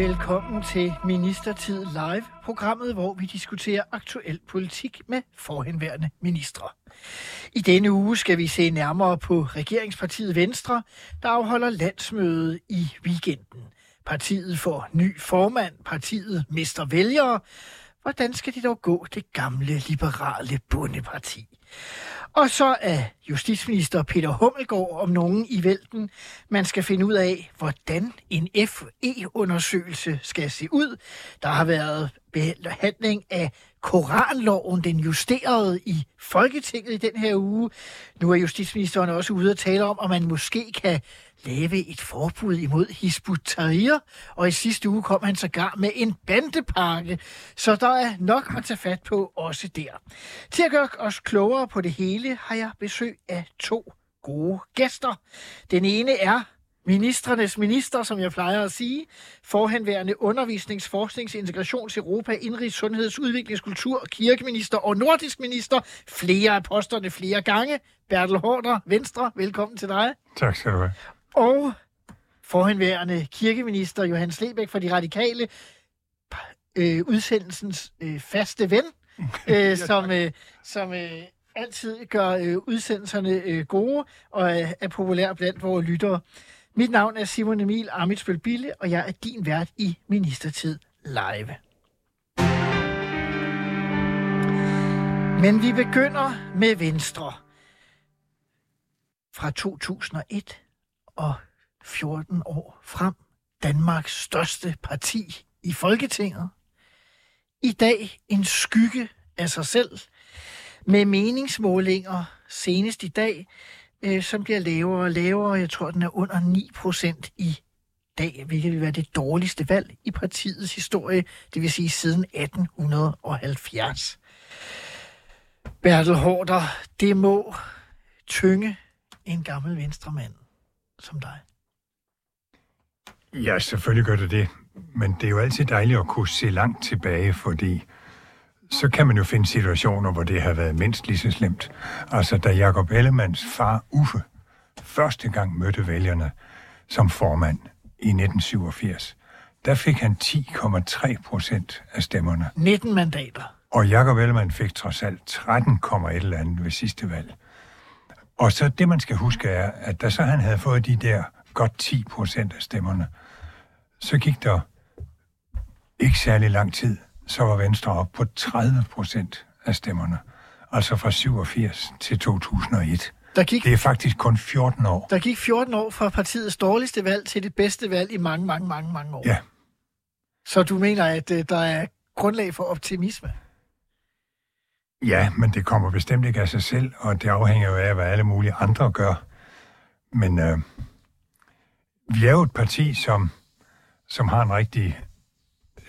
Velkommen til Ministertid Live, programmet, hvor vi diskuterer aktuel politik med forhenværende ministre. I denne uge skal vi se nærmere på regeringspartiet Venstre, der afholder landsmøde i weekenden. Partiet får ny formand, partiet mister vælgere. Hvordan skal det dog gå det gamle liberale bundeparti? Og så er justitsminister Peter Hummelgaard om nogen i vælten. Man skal finde ud af, hvordan en FE-undersøgelse skal se ud. Der har været behandling af Koranloven, den justerede i Folketinget i den her uge. Nu er justitsministeren også ude at tale om, om man måske kan lave et forbud imod hisbutterier, og i sidste uge kom han sågar med en bandepakke, så der er nok at tage fat på også der. Til at gøre os klogere på det hele har jeg besøg af to gode gæster. Den ene er Ministrenes minister, som jeg plejer at sige, forhenværende undervisnings-, forsknings-, integrations-, Europa, indrigs-, sundheds-, udviklings-, kultur-, kirkeminister og nordisk minister. Flere af posterne flere gange. Bertel Hårder, Venstre, velkommen til dig. Tak skal du have. Og forhenværende kirkeminister Johannes Lebæk fra De Radikale, øh, udsendelsens øh, faste ven, øh, som, øh, som øh, altid gør øh, udsendelserne øh, gode og øh, er populær blandt vores lyttere. Mit navn er Simon Emil Amitsbøl Bille, og jeg er din vært i Ministertid Live. Men vi begynder med Venstre. Fra 2001 og 14 år frem. Danmarks største parti i Folketinget. I dag en skygge af sig selv. Med meningsmålinger senest i dag øh, som bliver lavere og lavere. Jeg tror, den er under 9 procent i dag, hvilket vil være det dårligste valg i partiets historie, det vil sige siden 1870. Bertel Hårder, det må tynge en gammel venstremand som dig. Ja, selvfølgelig gør det det. Men det er jo altid dejligt at kunne se langt tilbage, fordi så kan man jo finde situationer, hvor det har været mindst lige så slemt. Altså, da Jacob Ellemanns far Uffe første gang mødte vælgerne som formand i 1987, der fik han 10,3 procent af stemmerne. 19 mandater. Og Jacob Ellemann fik trods alt 13,1 eller andet ved sidste valg. Og så det, man skal huske, er, at da så han havde fået de der godt 10 procent af stemmerne, så gik der ikke særlig lang tid, så var Venstre op på 30 procent af stemmerne. Altså fra 87 til 2001. Der gik, Det er faktisk kun 14 år. der gik 14 år fra partiets dårligste valg til det bedste valg i mange, mange, mange, mange år. Ja, Så du mener, at øh, der er grundlag for optimisme? ja, men det kommer bestemt ikke af sig selv, og det afhænger jo af, hvad alle mulige andre gør. Men øh, vi er jo et parti, som, som har en rigtig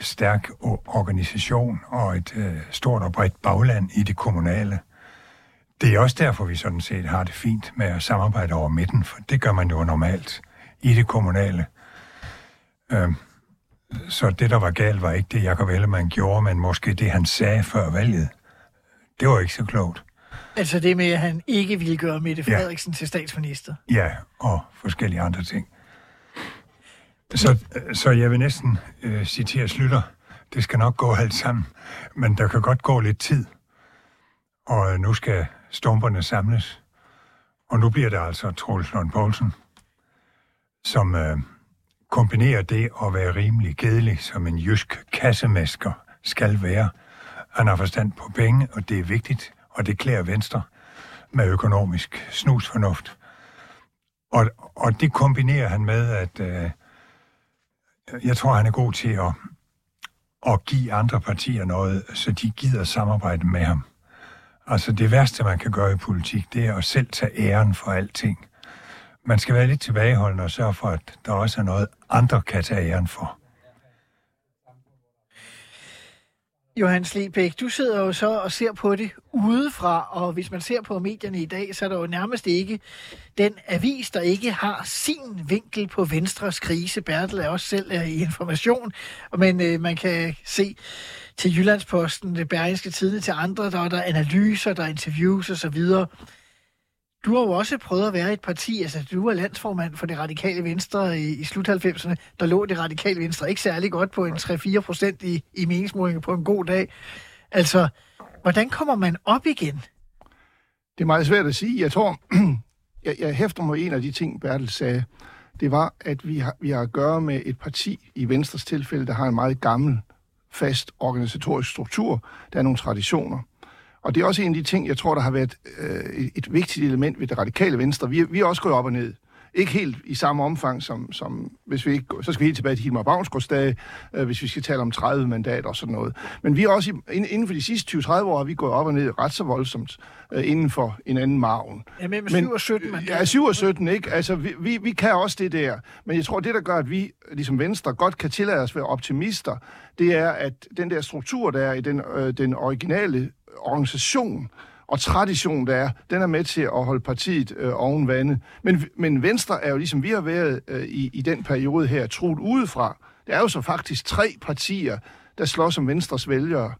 stærk organisation og et øh, stort og bredt bagland i det kommunale. Det er også derfor, vi sådan set har det fint med at samarbejde over midten, for det gør man jo normalt i det kommunale. Øh, så det, der var galt, var ikke det, Jacob Ellemann gjorde, men måske det, han sagde før valget. Det var ikke så klogt. Altså det med, at han ikke ville gøre Mette Ja. Frederiksen til statsminister. Ja, og forskellige andre ting. Så, så jeg vil næsten øh, citere Slytter. Det skal nok gå alt sammen, men der kan godt gå lidt tid. Og øh, nu skal stumperne samles. Og nu bliver det altså Troels Lund Poulsen, som øh, kombinerer det at være rimelig kedelig, som en jysk kassemester skal være. Han har forstand på penge, og det er vigtigt, og det klæder Venstre med økonomisk snusfornuft. Og, og det kombinerer han med, at øh, jeg tror, han er god til at, at give andre partier noget, så de gider samarbejde med ham. Altså det værste, man kan gøre i politik, det er at selv tage æren for alting. Man skal være lidt tilbageholdende og sørge for, at der også er noget, andre kan tage æren for. Johan Slebæk, du sidder jo så og ser på det udefra, og hvis man ser på medierne i dag, så er der jo nærmest ikke den avis, der ikke har sin vinkel på Venstres krise. Bertel er også selv øh, i information, men øh, man kan se til Jyllandsposten, det Bergenske Tidene til andre, der er der analyser, der er interviews osv. Du har jo også prøvet at være i et parti, altså du var landsformand for det radikale venstre i, i slut 90'erne. Der lå det radikale venstre ikke særlig godt på en 3-4 procent i, i meningsmålinger på en god dag. Altså, hvordan kommer man op igen? Det er meget svært at sige. Jeg tror, jeg, jeg hæfter mig en af de ting, Bertel sagde. Det var, at vi har, vi har at gøre med et parti, i Venstres tilfælde, der har en meget gammel, fast organisatorisk struktur. Der er nogle traditioner. Og det er også en af de ting, jeg tror, der har været øh, et vigtigt element ved det radikale venstre. Vi, vi er også gået op og ned. Ikke helt i samme omfang, som, som hvis vi ikke, så skal vi helt tilbage til Hilmar Bavnsgaards dage, øh, hvis vi skal tale om 30 mandater og sådan noget. Men vi er også, i, inden for de sidste 20-30 år, har vi gået op og ned ret så voldsomt øh, inden for en anden marven. Ja, med 7 og 17 mandater. Ja, 7 og 17, ikke? Altså, vi, vi, vi kan også det der. Men jeg tror, det, der gør, at vi, ligesom Venstre, godt kan tillade os at være optimister, det er, at den der struktur, der er i den, øh, den originale organisation og tradition, der er, den er med til at holde partiet øh, oven vande. Men, men Venstre er jo ligesom vi har været øh, i, i den periode her, troet udefra. Der er jo så faktisk tre partier, der slås om Venstres vælgere.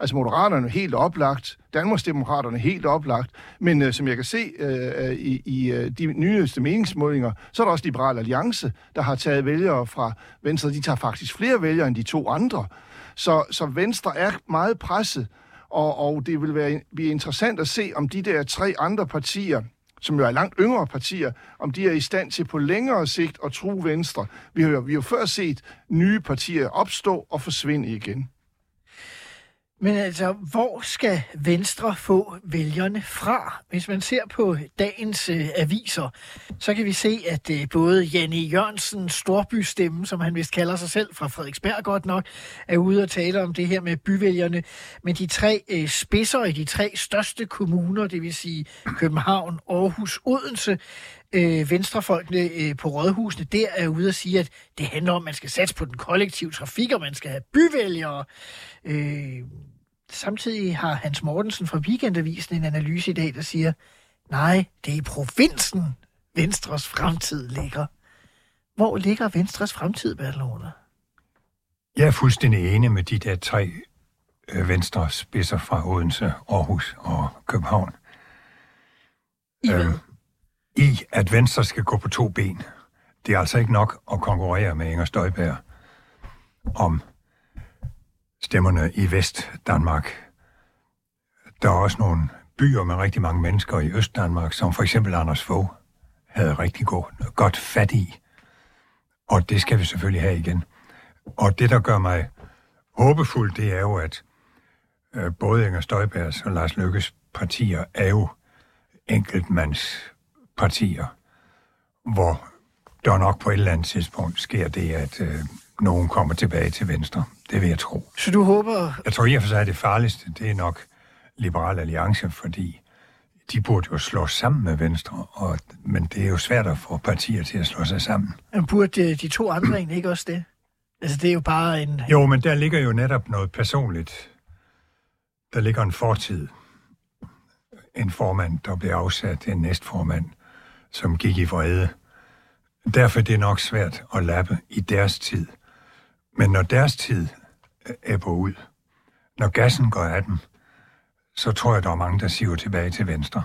Altså Moderaterne helt oplagt, Danmarksdemokraterne helt oplagt, men øh, som jeg kan se øh, øh, i, i øh, de nyeste meningsmålinger, så er der også Liberal Alliance, der har taget vælgere fra Venstre. De tager faktisk flere vælgere end de to andre. Så, så Venstre er meget presset, og, og det vil være, blive interessant at se, om de der tre andre partier, som jo er langt yngre partier, om de er i stand til på længere sigt at tro Venstre. Vi har jo, vi har jo før set nye partier opstå og forsvinde igen. Men altså, hvor skal Venstre få vælgerne fra? Hvis man ser på dagens øh, aviser, så kan vi se, at øh, både Janne Jørgensen, storbystemme, som han vist kalder sig selv, fra Frederiksberg godt nok, er ude og tale om det her med byvælgerne. Men de tre øh, spidser i de tre største kommuner, det vil sige København, Aarhus, Odense, øh, venstrefolkene øh, på rådhusene, der er ude og sige, at det handler om, at man skal satse på den kollektive trafik, og man skal have byvælgere. Øh, samtidig har Hans Mortensen fra Weekendavisen en analyse i dag, der siger, nej, det er i provinsen, Venstres fremtid ligger. Hvor ligger Venstres fremtid, Bertelone? Jeg er fuldstændig enig med de der tre øh, venstre spidser fra Odense, Aarhus og København. I øh, i, at Venstre skal gå på to ben. Det er altså ikke nok at konkurrere med Inger Støjberg om stemmerne i Vest-Danmark. Der er også nogle byer med rigtig mange mennesker i Øst-Danmark, som for eksempel Anders Fogh havde rigtig god, godt fat i. Og det skal vi selvfølgelig have igen. Og det, der gør mig håbefuld, det er jo, at øh, både Inger Støjbergs og Lars Lykkes partier er jo enkeltmandspartier, hvor der nok på et eller andet tidspunkt sker det, at øh, nogen kommer tilbage til Venstre. Det vil jeg tro. Så du håber... Jeg tror i og for sig, at det farligste, det er nok Liberal Alliance, fordi de burde jo slå sammen med Venstre, og, men det er jo svært at få partier til at slå sig sammen. Men burde de, de to andre egentlig ikke også det? Altså, det er jo bare en... Jo, men der ligger jo netop noget personligt. Der ligger en fortid. En formand, der blev afsat, en næstformand, som gik i vrede. Derfor er det nok svært at lappe i deres tid. Men når deres tid er på ud, når gassen går af dem, så tror jeg, der er mange, der siver tilbage til venstre.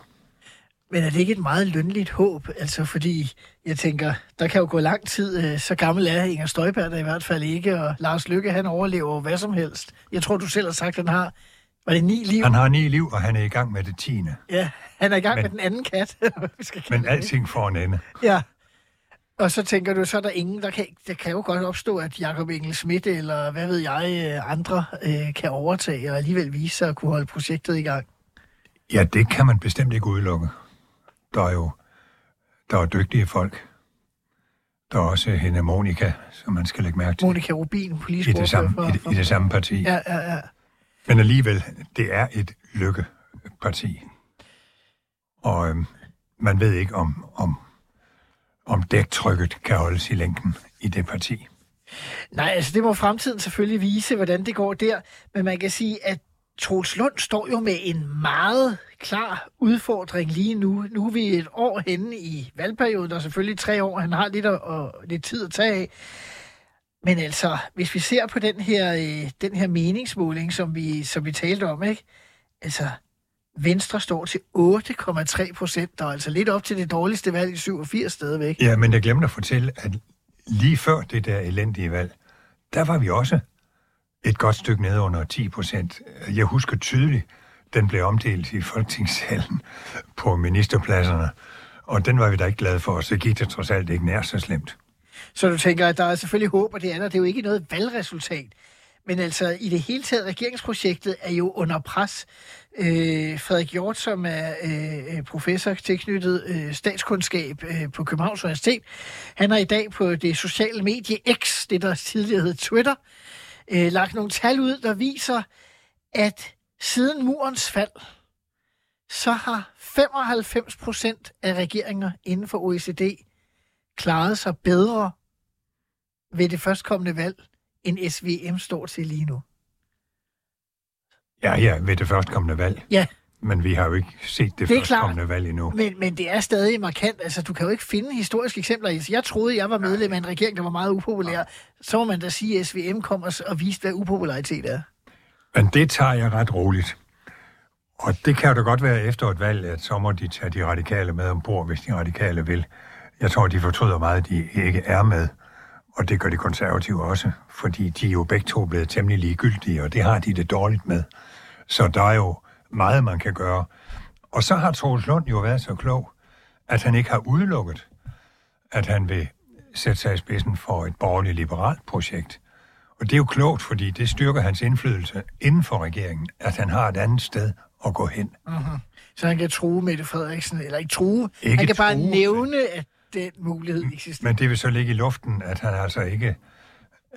Men er det ikke et meget lønligt håb? Altså, fordi jeg tænker, der kan jo gå lang tid. Øh, så gammel er Inger Støjberg der i hvert fald ikke, og Lars Lykke, han overlever hvad som helst. Jeg tror, du selv har sagt, at han har, var det ni liv? Han har ni liv, og han er i gang med det tiende. Ja, han er i gang men, med den anden kat. men alting får en ende. Ja, og så tænker du, så er der ingen, der kan, der kan jo godt opstå, at Jakob Engel Schmidt eller hvad ved jeg, øh, andre øh, kan overtage og alligevel vise sig at kunne holde projektet i gang. Ja, det kan man bestemt ikke udelukke. Der er jo der er dygtige folk. Der er også hende Monika, som man skal lægge mærke til. Monika Rubin, politisk I det samme, for, i, det, I det samme parti. Ja, ja, ja. Men alligevel, det er et lykkeparti. Og øhm, man ved ikke, om, om om dæktrykket kan holdes i længden i det parti. Nej, altså det må fremtiden selvfølgelig vise, hvordan det går der. Men man kan sige, at Troels Lund står jo med en meget klar udfordring lige nu. Nu er vi et år henne i valgperioden, og selvfølgelig tre år. Han har lidt, at, og lidt tid at tage af. Men altså, hvis vi ser på den her, øh, den her meningsmåling, som vi, som vi talte om, ikke? Altså, Venstre står til 8,3 procent, der altså lidt op til det dårligste valg i 87 stadigvæk. Ja, men jeg glemte at fortælle, at lige før det der elendige valg, der var vi også et godt stykke nede under 10 procent. Jeg husker tydeligt, den blev omdelt i Folketingssalen på ministerpladserne, og den var vi da ikke glade for, så gik det trods alt ikke nær så slemt. Så du tænker, at der er selvfølgelig håb, og det andet. Det er jo ikke noget valgresultat. Men altså, i det hele taget, regeringsprojektet er jo under pres. Øh, Frederik Hjort, som er øh, øh professor tilknyttet øh, statskundskab øh, på Københavns Universitet, han har i dag på det sociale medie X, det der tidligere hed Twitter, øh, lagt nogle tal ud, der viser, at siden murens fald, så har 95 procent af regeringer inden for OECD klaret sig bedre ved det førstkommende valg, end SVM står til lige nu. Ja, ja, ved det førstkommende valg. Ja. Men vi har jo ikke set det, Det førstkommende valg endnu. Men, men det er stadig markant. Altså, du kan jo ikke finde historiske eksempler. Altså, Jeg troede, jeg var medlem af en regering, der var meget upopulær. Så må man da sige, at SVM kom og, og viste, hvad upopularitet er. Men det tager jeg ret roligt. Og det kan jo da godt være efter et valg, at så må de tage de radikale med ombord, hvis de radikale vil. Jeg tror, de fortryder meget, at de ikke er med. Og det gør de konservative også, fordi de er jo begge to blevet temmelig ligegyldige, og det har de det dårligt med. Så der er jo meget, man kan gøre. Og så har Troels Lund jo været så klog, at han ikke har udelukket, at han vil sætte sig i spidsen for et borgerligt liberalt projekt. Og det er jo klogt, fordi det styrker hans indflydelse inden for regeringen, at han har et andet sted at gå hen. Så han kan true Mette Frederiksen, eller ikke true. Ikke han kan bare true, nævne, at den mulighed eksisterer. Men det vil så ligge i luften, at han altså ikke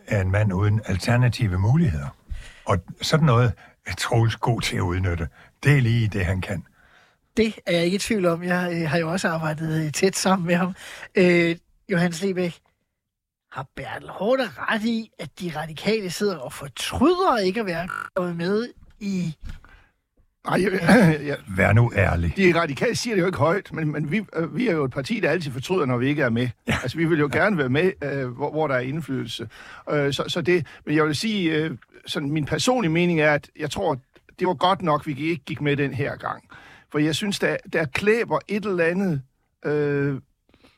er en mand uden alternative muligheder. Og sådan noget er Troels god til at udnytte. Det er lige det, han kan. Det er jeg ikke i tvivl om. Jeg øh, har jo også arbejdet øh, tæt sammen med ham. Øh, Johannes Lebæk, har Bertel Hårde ret i, at de radikale sidder og fortryder ikke at være kommet med i... Nej, jeg, jeg, Vær nu ærlig. de radikale siger det jo ikke højt, men, men vi, øh, vi er jo et parti, der altid fortryder, når vi ikke er med. Ja. Altså, vi vil jo gerne være med, øh, hvor, hvor der er indflydelse. Øh, så, så det, men jeg vil sige, øh, sådan min personlige mening er, at jeg tror, det var godt nok, vi ikke gik med den her gang. For jeg synes, der, der klæber et eller andet øh,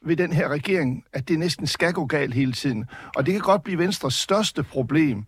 ved den her regering, at det næsten skal gå galt hele tiden. Og det kan godt blive Venstres største problem,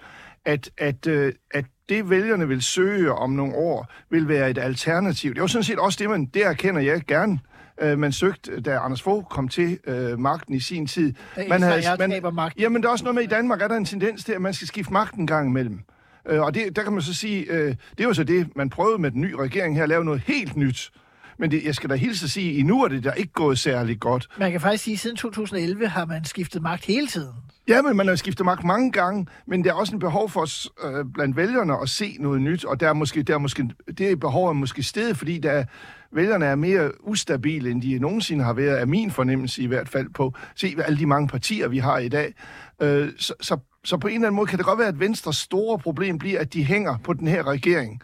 at, at, øh, at det vælgerne vil søge om nogle år, vil være et alternativ. Det er jo sådan set også det, man, det erkender jeg gerne. Øh, man søgte, da Anders Fogh kom til øh, magten i sin tid. Man Israel taber magten. Jamen, der er også noget med, i Danmark er der en tendens til, at man skal skifte magten en gang imellem. Øh, og det, der kan man så sige, øh, det er jo så det, man prøvede med den nye regering her, at lave noget helt nyt. Men det, jeg skal da hilse at sige, endnu er det der ikke gået særlig godt. Man kan faktisk sige, at siden 2011 har man skiftet magt hele tiden. Ja, men man har skiftet magt mange gange, men der er også en behov for os, øh, blandt vælgerne at se noget nyt, og der er måske, der er måske, det behov er måske stedet, fordi der er, vælgerne er mere ustabile, end de nogensinde har været, af min fornemmelse i hvert fald på, se alle de mange partier, vi har i dag. Øh, så, så, så på en eller anden måde kan det godt være, at Venstres store problem bliver, at de hænger på den her regering.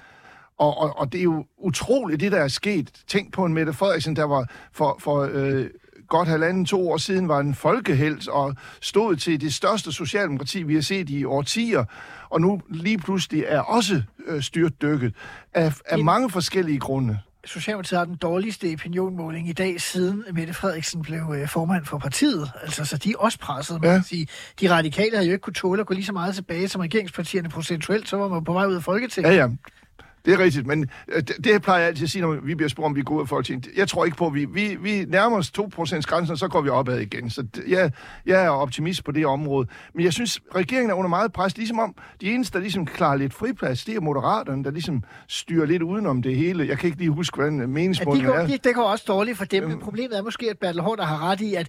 Og, og, og det er jo utroligt, det der er sket. Tænk på en Mette Frederiksen, der var for, for øh, godt halvanden, to år siden, var en folkehelt og stod til det største socialdemokrati, vi har set i årtier, og nu lige pludselig er også øh, styrt dykket af, af En- mange forskellige grunde. Socialdemokratiet har den dårligste opinionmåling i dag, siden Mette Frederiksen blev øh, formand for partiet. Altså, så de er også presset, man Ja. ja. kan sige. De radikale har jo ikke kunne tåle at gå lige så meget tilbage som regeringspartierne procentuelt, så var man på vej ud af Folketinget. Ja, ja. Det er rigtigt, men øh, det, det plejer jeg altid at sige, når vi bliver spurgt, om vi går ud af Folketinget. Jeg tror ikke på, at vi, vi, vi nærmer os 2% grænsen, og så går vi opad igen. Så det- jeg, jeg er optimist på det område. Men jeg synes, regeringen er under meget pres, ligesom om de eneste, der ligesom klarer lidt friplads, det er moderaterne, der ligesom styrer lidt udenom det hele. Jeg kan ikke lige huske, hvordan Ja, de meningsmålene går, er. de, det går også dårligt for dem, men problemet er måske, at Bertel Hård har ret i, at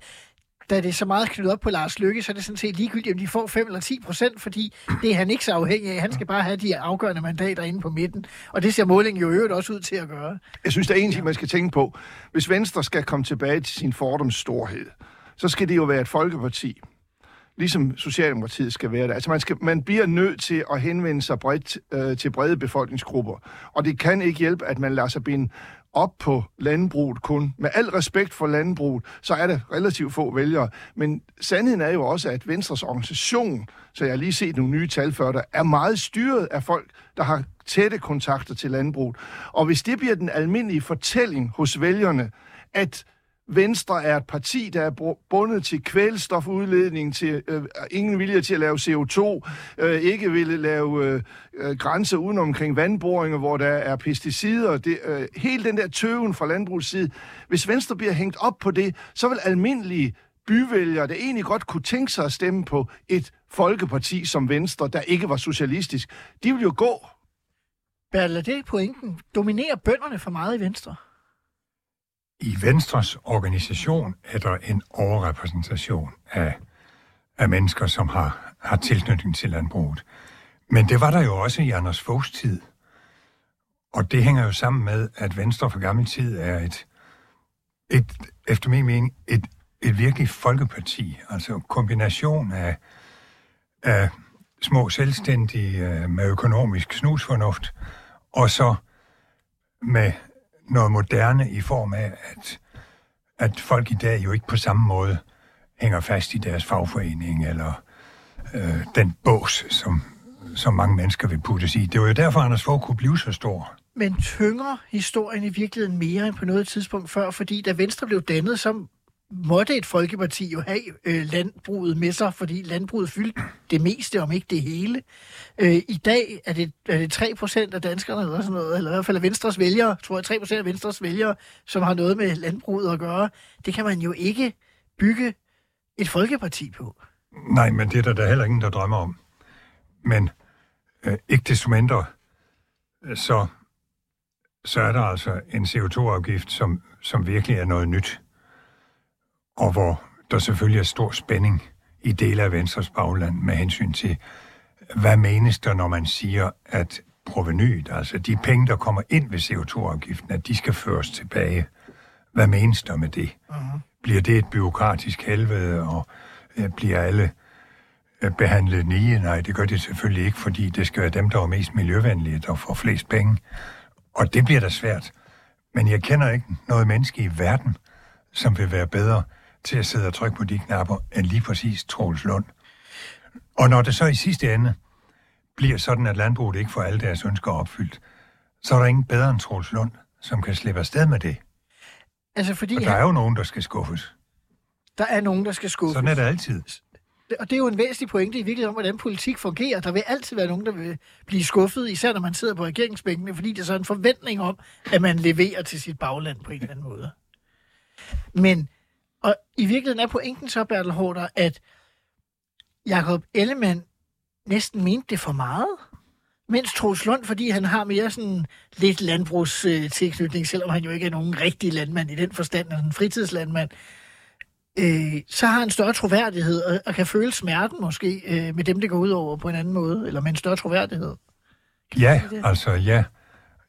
da det er så meget knyttet op på Lars Lykke, så er det sådan set ligegyldigt, om de får 5 eller 10 procent, fordi det er han ikke så afhængig af. Han skal bare have de afgørende mandater inde på midten. Og det ser målingen jo øvrigt også ud til at gøre. Jeg synes, der er en ting, man skal tænke på. Hvis Venstre skal komme tilbage til sin fordoms storhed, så skal det jo være et folkeparti, ligesom Socialdemokratiet skal være det. Altså man, skal, man bliver nødt til at henvende sig bredt øh, til brede befolkningsgrupper. Og det kan ikke hjælpe, at man lader sig binde op på landbruget kun. Med al respekt for landbruget, så er det relativt få vælgere. Men sandheden er jo også, at Venstres organisation, så jeg har lige set nogle nye tal før, der er meget styret af folk, der har tætte kontakter til landbruget. Og hvis det bliver den almindelige fortælling hos vælgerne, at Venstre er et parti, der er bundet til kvælstofudledning, til øh, ingen vilje til at lave CO2, øh, ikke ville lave øh, øh, grænser uden omkring vandboringer, hvor der er pesticider. Det, øh, hele den der tøven fra landbrugets side. Hvis Venstre bliver hængt op på det, så vil almindelige byvælgere, der egentlig godt kunne tænke sig at stemme på et folkeparti som Venstre, der ikke var socialistisk, de vil jo gå. Bertel, er det pointen? Dominerer bønderne for meget i Venstre? I Venstres organisation er der en overrepræsentation af, af mennesker, som har, har tilknytning til landbruget. Men det var der jo også i Anders Foghs tid. Og det hænger jo sammen med, at Venstre for gammel tid er et, et efter min mening, et, et virkelig folkeparti. Altså en kombination af, af små selvstændige øh, med økonomisk snusfornuft, og så med noget moderne i form af, at, at folk i dag jo ikke på samme måde hænger fast i deres fagforening eller øh, den bås, som, som mange mennesker vil puttes i. Det var jo derfor, Anders Fogh kunne blive så stor. Men tynger historien i virkeligheden mere end på noget tidspunkt før, fordi da Venstre blev dannet, så måtte et folkeparti jo have øh, landbruget med sig, fordi landbruget fyldte det meste, om ikke det hele. Øh, I dag er det, er det 3 procent af danskerne, eller sådan noget, eller i hvert fald af Venstres vælgere, tror jeg 3 procent af Venstres vælgere, som har noget med landbruget at gøre. Det kan man jo ikke bygge et folkeparti på. Nej, men det er der, der heller ingen, der drømmer om. Men øh, ikke desto mindre, øh, så, så er der altså en CO2-afgift, som, som virkelig er noget nyt og hvor der selvfølgelig er stor spænding i dele af Venstres bagland med hensyn til, hvad menes der, når man siger, at provenyet, altså de penge, der kommer ind ved CO2-afgiften, at de skal føres tilbage. Hvad menes der med det? Uh-huh. Bliver det et byråkratisk helvede, og øh, bliver alle øh, behandlet nye? Nej, det gør det selvfølgelig ikke, fordi det skal være dem, der er mest miljøvenlige, der får flest penge. Og det bliver da svært. Men jeg kender ikke noget menneske i verden, som vil være bedre til at sidde og trykke på de knapper, end lige præcis Troels Lund. Og når det så i sidste ende bliver sådan, at landbruget ikke får alle deres ønsker opfyldt, så er der ingen bedre end Troels Lund, som kan slippe afsted med det. Altså fordi og der er jo nogen, der skal skuffes. Der er nogen, der skal skuffes. Sådan er det altid. Og det er jo en væsentlig pointe i virkeligheden om, hvordan politik fungerer. Der vil altid være nogen, der vil blive skuffet, især når man sidder på regeringsbænkene, fordi det er så en forventning om, at man leverer til sit bagland på en eller anden måde. Men og i virkeligheden er pointen så, Bertel Hårder, at Jakob Ellemann næsten mente det for meget. Mens Troels Lund, fordi han har mere sådan lidt landbrugstilknytning, selvom han jo ikke er nogen rigtig landmand i den forstand, er en fritidslandmand, øh, så har han større troværdighed og, og kan føle smerten måske øh, med dem, det går ud over på en anden måde, eller med en større troværdighed. Kan ja, altså ja.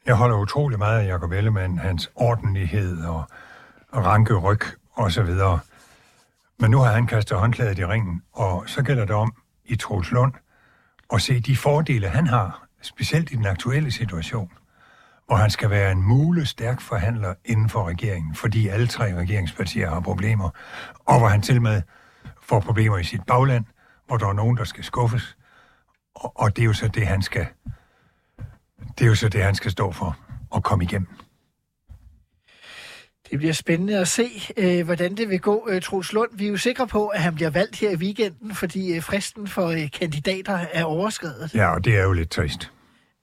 Jeg holder utrolig meget af Jacob Ellemann, hans ordentlighed og ranke ryg og så videre. Men nu har han kastet håndklædet i ringen, og så gælder det om i Troels Lund at se de fordele, han har, specielt i den aktuelle situation, hvor han skal være en mule stærk forhandler inden for regeringen, fordi alle tre regeringspartier har problemer, og hvor han til med får problemer i sit bagland, hvor der er nogen, der skal skuffes, og, og det er jo så det, han skal det er jo så det, han skal stå for og komme igennem. Det bliver spændende at se, øh, hvordan det vil gå, øh, Troels Lund. Vi er jo sikre på, at han bliver valgt her i weekenden, fordi øh, fristen for øh, kandidater er overskrevet. Ja, og det er jo lidt trist.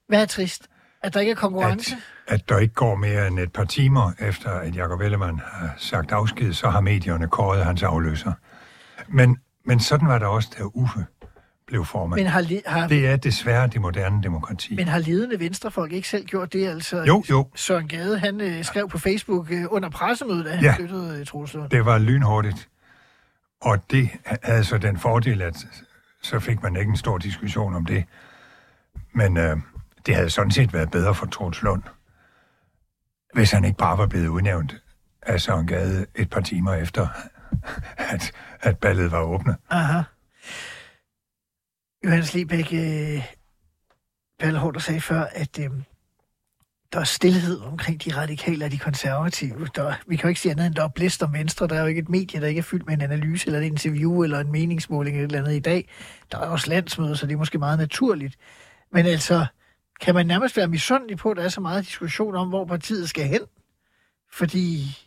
Hvad er trist? At der ikke er konkurrence? At, at der ikke går mere end et par timer efter, at Jacob Ellemann har sagt afsked, så har medierne kåret hans afløser. Men, men sådan var det også, da Uffe blev formand. Men har, har, det er desværre det moderne demokrati. Men har ledende venstrefolk ikke selv gjort det? Altså, jo, jo. Søren Gade, han øh, skrev på Facebook øh, under pressemødet, at han ja, flyttede øh, Troels det var lynhurtigt. Og det havde så den fordel, at så fik man ikke en stor diskussion om det. Men øh, det havde sådan set været bedre for Troels Lund, hvis han ikke bare var blevet udnævnt af Søren Gade et par timer efter, at, at ballet var åbnet. Aha. Johannes Lebæk, øh, Palle Hård, der sagde før, at øh, der er stillhed omkring de radikale og de konservative. Der, vi kan jo ikke sige andet end, der er blæst om Venstre. Der er jo ikke et medie, der ikke er fyldt med en analyse, eller et interview, eller en meningsmåling, eller et eller andet i dag. Der er også landsmøder, så det er måske meget naturligt. Men altså, kan man nærmest være misundelig på, at der er så meget diskussion om, hvor partiet skal hen? Fordi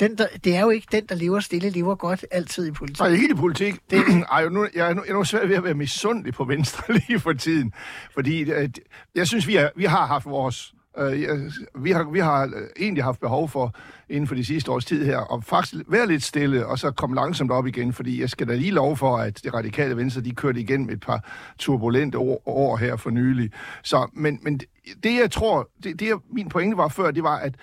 den, der, det er jo ikke den, der lever stille, lever godt altid i politik. Nej, ikke i politik. Det... Ej, nu, jeg, er nu, jeg er nu svært ved at være misundelig på Venstre lige for tiden. Fordi øh, jeg synes, vi, er, vi har haft vores... Øh, vi, har, vi har øh, egentlig haft behov for, inden for de sidste års tid her, at faktisk være lidt stille, og så komme langsomt op igen, fordi jeg skal da lige lov for, at det radikale venstre, de kørte igen med et par turbulente år, år her for nylig. Så, men, men det, jeg tror, det, det min pointe var før, det var, at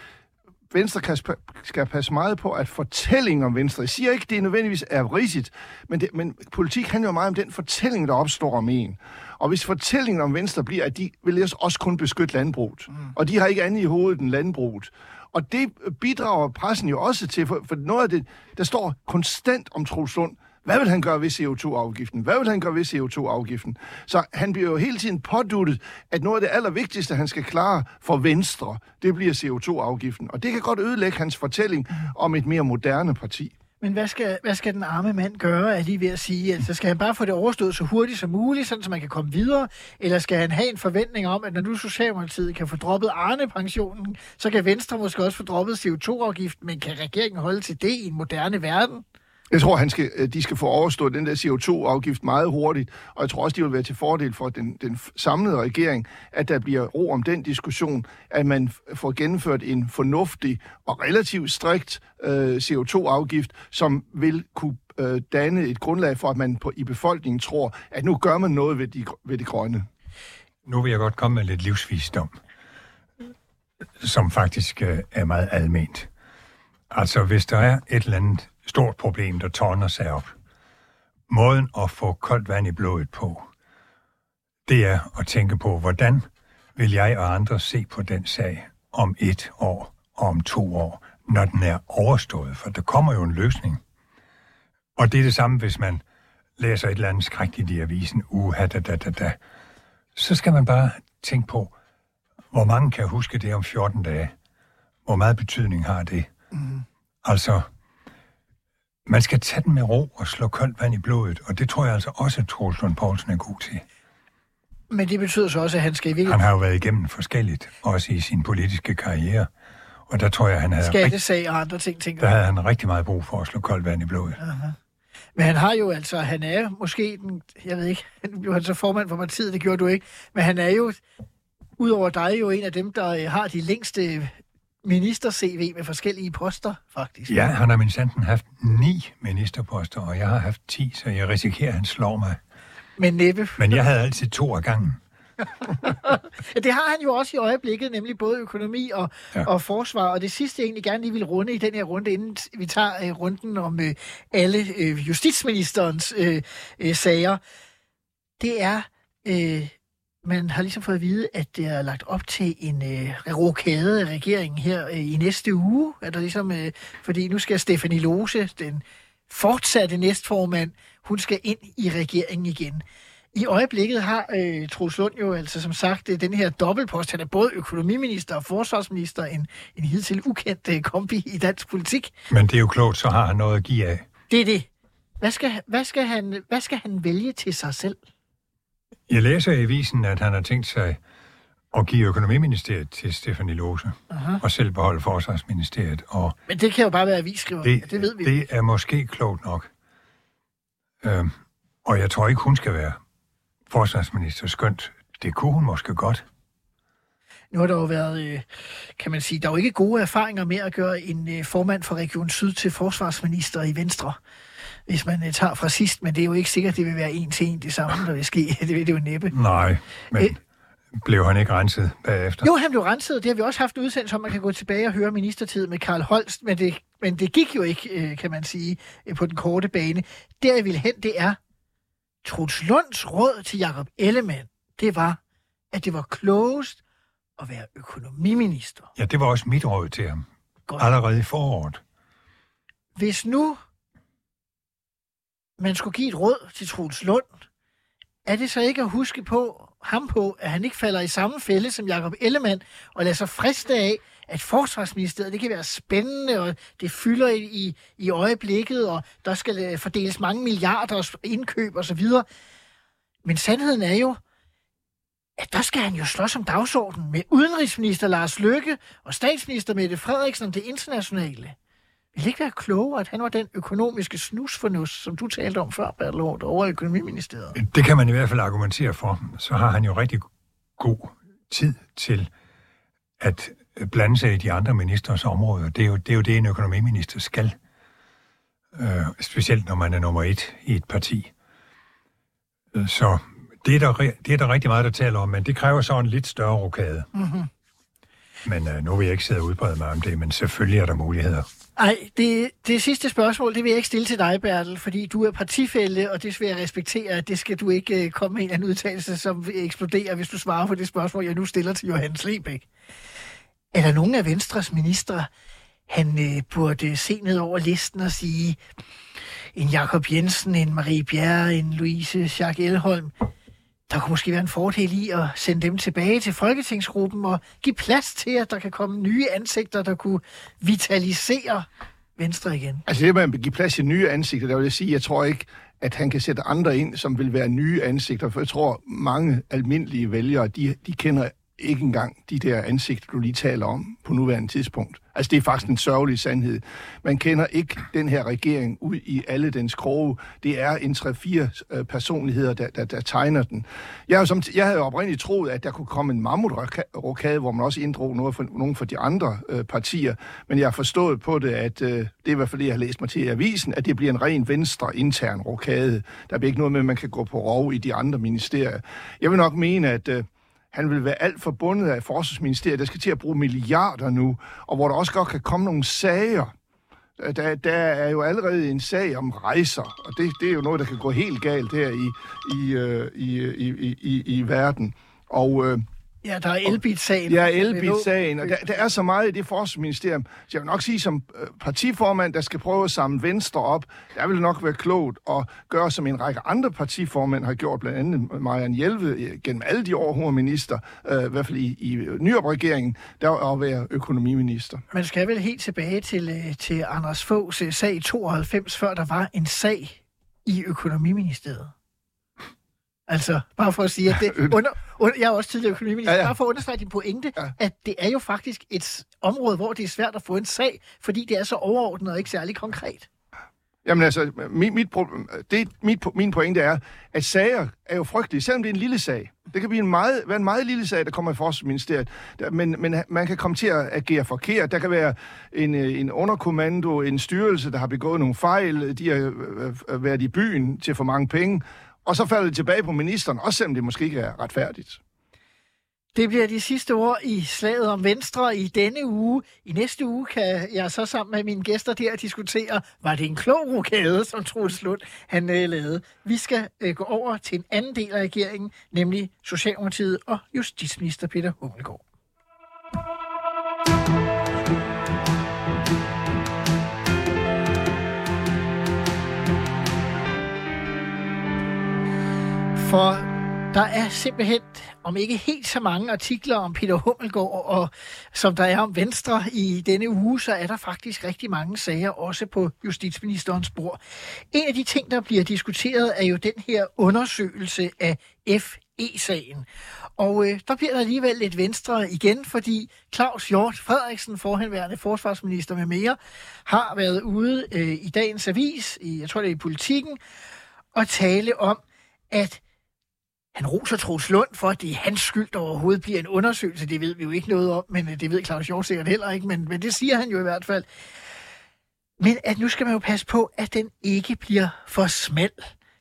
Venstre kan, skal passe meget på, at fortællingen om Venstre, jeg siger ikke, det nødvendigvis er rigtigt, men, det, men politik handler jo meget om den fortælling, der opstår om en. Og hvis fortællingen om Venstre bliver, at de vil også kun beskytte landbruget, mm. og de har ikke andet i hovedet end landbruget, og det bidrager pressen jo også til, for, for noget af det, der står konstant om Troels Lund, hvad vil han gøre ved CO2-afgiften? Hvad vil han gøre ved CO2-afgiften? Så han bliver jo hele tiden påduttet, at noget af det allervigtigste, han skal klare for Venstre, det bliver CO2-afgiften. Og det kan godt ødelægge hans fortælling om et mere moderne parti. Men hvad skal, hvad skal den arme mand gøre, er lige ved at sige? Altså, skal han bare få det overstået så hurtigt som muligt, sådan så man kan komme videre? Eller skal han have en forventning om, at når nu Socialdemokratiet kan få droppet Arne-pensionen, så kan Venstre måske også få droppet CO2-afgiften, men kan regeringen holde til det i en moderne verden? Jeg tror, han skal, øh, de skal få overstået den der CO2-afgift meget hurtigt, og jeg tror også, de vil være til fordel for den, den samlede regering, at der bliver ro om den diskussion, at man får gennemført en fornuftig og relativt strikt øh, CO2-afgift, som vil kunne øh, danne et grundlag for, at man på, i befolkningen tror, at nu gør man noget ved, de, ved det grønne. Nu vil jeg godt komme med lidt livsvisdom, som faktisk øh, er meget alment. Altså, hvis der er et eller andet stort problem, der tårner sig op. Måden at få koldt vand i blodet på, det er at tænke på, hvordan vil jeg og andre se på den sag om et år og om to år, når den er overstået, for der kommer jo en løsning. Og det er det samme, hvis man læser et eller andet skrækkeligt i avisen, uha, da, da, da, da. Så skal man bare tænke på, hvor mange kan huske det om 14 dage? Hvor meget betydning har det? Mm. Altså, man skal tage den med ro og slå koldt vand i blodet, og det tror jeg altså også, at Troels Lund Poulsen er god til. Men det betyder så også, at han skal virkelig... Han har jo været igennem forskelligt, også i sin politiske karriere. Og der tror jeg, han havde... Skattesag og andre ting, tænker Der havde han rigtig meget brug for at slå koldt vand i blodet. Aha. Men han har jo altså, han er måske den, jeg ved ikke, han blev han så formand for partiet, det gjorde du ikke, men han er jo, udover dig, jo en af dem, der øh, har de længste minister-CV med forskellige poster, faktisk. Ja, han har min sanden haft ni ministerposter, og jeg har haft ti, så jeg risikerer, at han slår mig. Men næppe. Men jeg havde altid to af gangen. det har han jo også i øjeblikket, nemlig både økonomi og, ja. og forsvar. Og det sidste, jeg egentlig gerne lige vil runde i den her runde, inden vi tager uh, runden om uh, alle uh, justitsministerens uh, uh, sager, det er uh, man har ligesom fået at vide, at det er lagt op til en øh, rokade af regeringen her øh, i næste uge. Er der ligesom, øh, fordi nu skal Stefanie Lose, den fortsatte næstformand, hun skal ind i regeringen igen. I øjeblikket har øh, Troels Lund jo altså som sagt øh, den her dobbeltpost. Han er både økonomiminister og forsvarsminister, en, en hidtil ukendt øh, kombi i dansk politik. Men det er jo klogt, så har han noget at give af. Det er det. Hvad skal, hvad skal, han, hvad skal han vælge til sig selv? Jeg læser i avisen, at han har tænkt sig at give økonomiministeriet til Stefanie Lose, Aha. og selv beholde forsvarsministeriet. Og Men det kan jo bare være avisskriver, det, det ved vi. Det er måske klogt nok. Øhm, og jeg tror ikke, hun skal være forsvarsminister, skønt det kunne hun måske godt. Nu har der jo været, øh, kan man sige, der er jo ikke gode erfaringer med at gøre en øh, formand for Region Syd til forsvarsminister i Venstre hvis man øh, tager fra sidst, men det er jo ikke sikkert, det vil være en til en det samme, der vil ske. det vil det jo næppe. Nej, men Æ, blev han ikke renset bagefter? Jo, han blev renset. Det har vi også haft en udsendelse om, man kan gå tilbage og høre ministertid med Karl Holst, men det, men det gik jo ikke, øh, kan man sige, øh, på den korte bane. Der jeg vil hen, det er, Truls Lunds råd til Jakob Ellemann, det var, at det var klogest at være økonomiminister. Ja, det var også mit råd til ham. Godt. Allerede i foråret. Hvis nu man skulle give et råd til Troels Lund, er det så ikke at huske på ham på, at han ikke falder i samme fælde som Jakob Ellemann, og lader sig friste af, at forsvarsministeriet, det kan være spændende, og det fylder i, i, i øjeblikket, og der skal øh, fordeles mange milliarder indkøb og så videre. Men sandheden er jo, at der skal han jo slås om dagsordenen med udenrigsminister Lars Løkke og statsminister Mette Frederiksen om det internationale. Vil det ikke være klogere, at han var den økonomiske snusfornus, som du talte om før, Bertel Hård, over i økonomiministeriet? Det kan man i hvert fald argumentere for. Så har han jo rigtig god tid til at blande sig i de andre ministers områder. Det er jo det, er jo det en økonomiminister skal. Øh, specielt når man er nummer et i et parti. Så det er, der, det er der rigtig meget, der taler om, men det kræver så en lidt større rokade. Mm-hmm. Men øh, nu vil jeg ikke sidde og udbrede mig om det, men selvfølgelig er der muligheder. Nej, det, det sidste spørgsmål, det vil jeg ikke stille til dig, Bertel, fordi du er partifælde, og det vil jeg respektere, at det skal du ikke øh, komme med en anden udtalelse, som vil eksplodere, hvis du svarer på det spørgsmål, jeg nu stiller til Johannes Lebæk. Er der nogen af Venstres ministre, han øh, burde se ned over listen og sige, en Jakob Jensen, en Marie Bjerre, en Louise Jacques Elholm, der kunne måske være en fordel i at sende dem tilbage til Folketingsgruppen og give plads til, at der kan komme nye ansigter, der kunne vitalisere Venstre igen. Altså det med at give plads til nye ansigter, der vil jeg sige, jeg tror ikke, at han kan sætte andre ind, som vil være nye ansigter, for jeg tror, mange almindelige vælgere, de, de kender ikke engang de der ansigter, du lige taler om på nuværende tidspunkt. Altså, det er faktisk en sørgelig sandhed. Man kender ikke den her regering ud i alle dens kroge. Det er en 3-4 øh, personligheder, der, der, der tegner den. Jeg, som, jeg havde oprindeligt troet, at der kunne komme en mammutrokade, hvor man også inddrog noget for, nogle for de andre øh, partier. Men jeg har forstået på det, at øh, det er i hvert fald det, jeg har læst mig til i avisen, at det bliver en ren venstre intern rokade. Der bliver ikke noget med, at man kan gå på rov i de andre ministerier. Jeg vil nok mene, at... Øh, han vil være alt forbundet af Forsvarsministeriet, der skal til at bruge milliarder nu, og hvor der også godt kan komme nogle sager. Øh, der, der er jo allerede en sag om rejser, og det, det er jo noget, der kan gå helt galt her i, i, øh, i, i, i, i, i verden. Og øh, Ja, der er Elbit-sagen. Ja, Elbit-sagen, og der, der er så meget i det forsvarsministerium. Så jeg vil nok sige, som øh, partiformand, der skal prøve at samle Venstre op, der vil nok være klogt at gøre, som en række andre partiformænd har gjort, blandt andet Marianne Hjelve, øh, gennem alle de år, hun var minister, øh, i hvert fald i, i nyopregeringen, der at være økonomiminister. Man skal vel helt tilbage til, øh, til Anders Foghs sag i 92, før der var en sag i økonomiministeriet. Altså, bare for at sige, at det, under, under, jeg er også tidligere økonomiminister, ja, ja. bare for at understrege din pointe, ja. at det er jo faktisk et område, hvor det er svært at få en sag, fordi det er så overordnet og ikke særlig konkret. Jamen altså, mit, mit, det, mit, min pointe er, at sager er jo frygtelige, selvom det er en lille sag. Det kan blive en meget, være en meget lille sag, der kommer i Forsvarsministeriet, men, men man kan komme til at agere forkert. Der kan være en, en underkommando, en styrelse, der har begået nogle fejl, de har øh, øh, været i byen til for mange penge, og så falder det tilbage på ministeren, også selvom det måske ikke er retfærdigt. Det bliver de sidste ord i slaget om Venstre i denne uge. I næste uge kan jeg så sammen med mine gæster der diskutere, var det en klog rokade, som Troels Lund han øh, lavede. Vi skal øh, gå over til en anden del af regeringen, nemlig Socialdemokratiet og Justitsminister Peter Hummelgaard. For der er simpelthen, om ikke helt så mange artikler om Peter Hummelgaard, og, som der er om Venstre i denne uge, så er der faktisk rigtig mange sager også på justitsministerens bord. En af de ting, der bliver diskuteret, er jo den her undersøgelse af FE-sagen. Og øh, der bliver der alligevel lidt venstre igen, fordi Claus Hjort Frederiksen, forhenværende forsvarsminister med mere, har været ude øh, i dagens avis, i, jeg tror det er i politikken, og tale om, at han roser Troels Lund for, at det er hans skyld, der overhovedet bliver en undersøgelse. Det ved vi jo ikke noget om, men øh, det ved Claus Hjort sikkert heller ikke, men, men det siger han jo i hvert fald. Men at nu skal man jo passe på, at den ikke bliver for smal.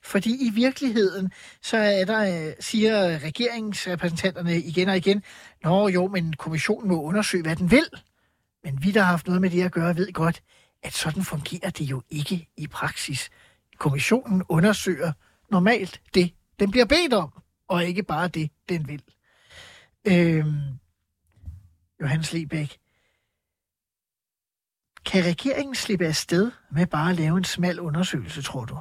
Fordi i virkeligheden, så er der, øh, siger regeringsrepræsentanterne igen og igen, Nå jo, men kommissionen må undersøge, hvad den vil. Men vi, der har haft noget med det at gøre, ved godt, at sådan fungerer det jo ikke i praksis. Kommissionen undersøger normalt det, den bliver bedt om og ikke bare det, den vil. Øhm, Johannes Lebæk, kan regeringen slippe af sted med bare at lave en smal undersøgelse, tror du?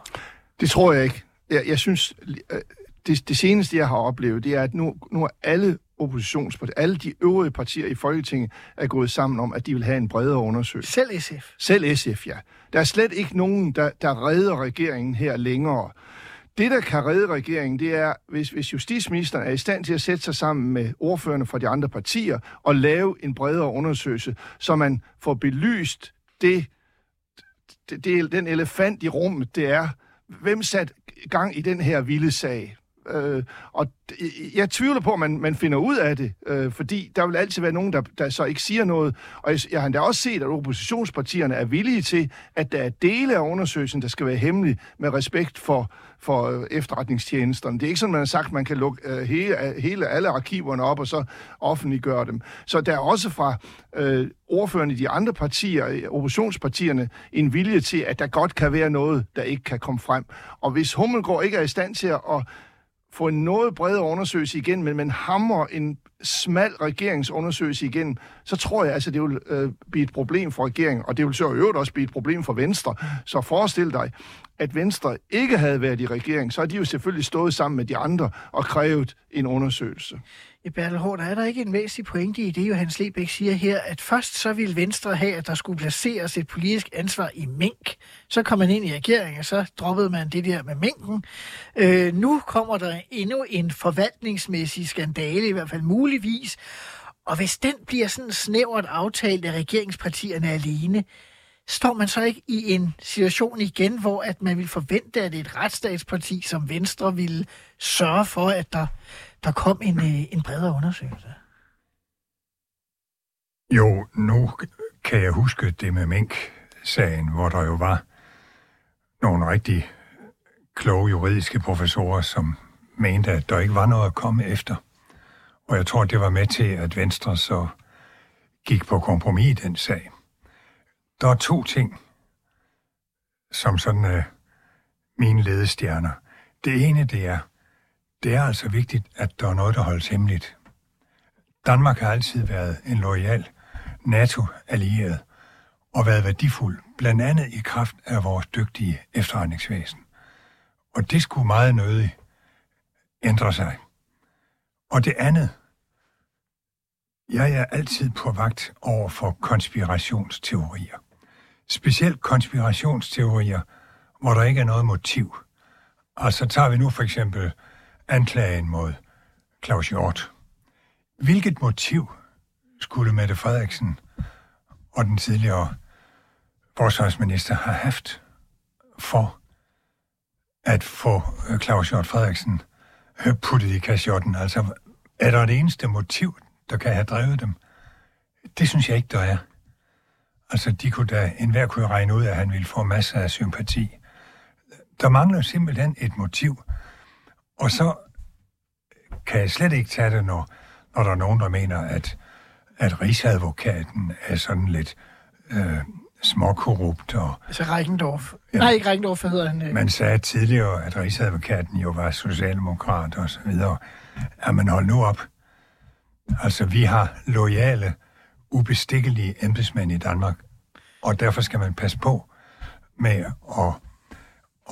Det tror jeg ikke. Jeg, jeg synes, øh, det, det seneste, jeg har oplevet, det er, at nu, nu er alle oppositionspartier, alle de øvrige partier i Folketinget er gået sammen om, at de vil have en bredere undersøgelse. Selv SF. Selv SF, ja. Der er slet ikke nogen, der, der redder regeringen her længere. Det, der kan redde regeringen, det er, hvis, hvis justitsministeren er i stand til at sætte sig sammen med ordførerne fra de andre partier og lave en bredere undersøgelse, så man får belyst det, det, det den elefant i rummet, det er, hvem satte gang i den her vilde sag? Øh, og jeg tvivler på, at man, man finder ud af det, øh, fordi der vil altid være nogen, der, der så ikke siger noget. Og jeg, jeg har da også set, at oppositionspartierne er villige til, at der er dele af undersøgelsen, der skal være hemmelig med respekt for, for øh, efterretningstjenesterne. Det er ikke sådan, man har sagt, at man kan lukke øh, hele, hele alle arkiverne op og så offentliggøre dem. Så der er også fra øh, ordførende i de andre partier, øh, oppositionspartierne, en vilje til, at der godt kan være noget, der ikke kan komme frem. Og hvis Hummelgaard ikke er i stand til at få en noget bredere undersøgelse igen, men man hammer en smal regeringsundersøgelse igen, så tror jeg, altså, det vil øh, blive et problem for regeringen, og det vil så i øvrigt også blive et problem for Venstre. Så forestil dig, at Venstre ikke havde været i regering, så har de jo selvfølgelig stået sammen med de andre og krævet en undersøgelse. Bertel Hård, er der ikke en væsentlig pointe i det, Johan Lebæk siger her, at først så ville Venstre have, at der skulle placeres et politisk ansvar i mink. Så kom man ind i regeringen, og så droppede man det der med minken. Øh, nu kommer der endnu en forvaltningsmæssig skandale, i hvert fald muligvis. Og hvis den bliver sådan snævert aftalt af regeringspartierne alene, står man så ikke i en situation igen, hvor at man vil forvente, at et retsstatsparti som Venstre ville sørge for, at der der kom en, øh, en bredere undersøgelse? Jo, nu kan jeg huske det med Mink-sagen, hvor der jo var nogle rigtig kloge juridiske professorer, som mente, at der ikke var noget at komme efter. Og jeg tror, det var med til, at Venstre så gik på kompromis i den sag. Der er to ting, som sådan øh, mine ledestjerner. Det ene, det er, det er altså vigtigt, at der er noget, der holdes hemmeligt. Danmark har altid været en lojal NATO-allieret og været værdifuld, blandt andet i kraft af vores dygtige efterretningsvæsen. Og det skulle meget nødigt ændre sig. Og det andet, jeg er altid på vagt over for konspirationsteorier. Specielt konspirationsteorier, hvor der ikke er noget motiv. Altså tager vi nu for eksempel anklagen mod Claus Hjort. Hvilket motiv skulle Mette Frederiksen og den tidligere forsvarsminister have haft for at få øh, Claus Hjort Frederiksen puttet i kasjotten? Altså, er der et eneste motiv, der kan have drevet dem? Det synes jeg ikke, der er. Altså, de kunne da, enhver kunne regne ud, at han ville få masser af sympati. Der mangler simpelthen et motiv. Og så kan jeg slet ikke tage det, når, når der er nogen, der mener, at, at rigsadvokaten er sådan lidt øh, småkorrupt. Og, altså Reichendorf. Ja, Nej, ikke Reichendorf, hvad hedder han? Øh. Man sagde tidligere, at rigsadvokaten jo var socialdemokrat og så videre. Ja, men hold nu op. Altså, vi har lojale, ubestikkelige embedsmænd i Danmark, og derfor skal man passe på med at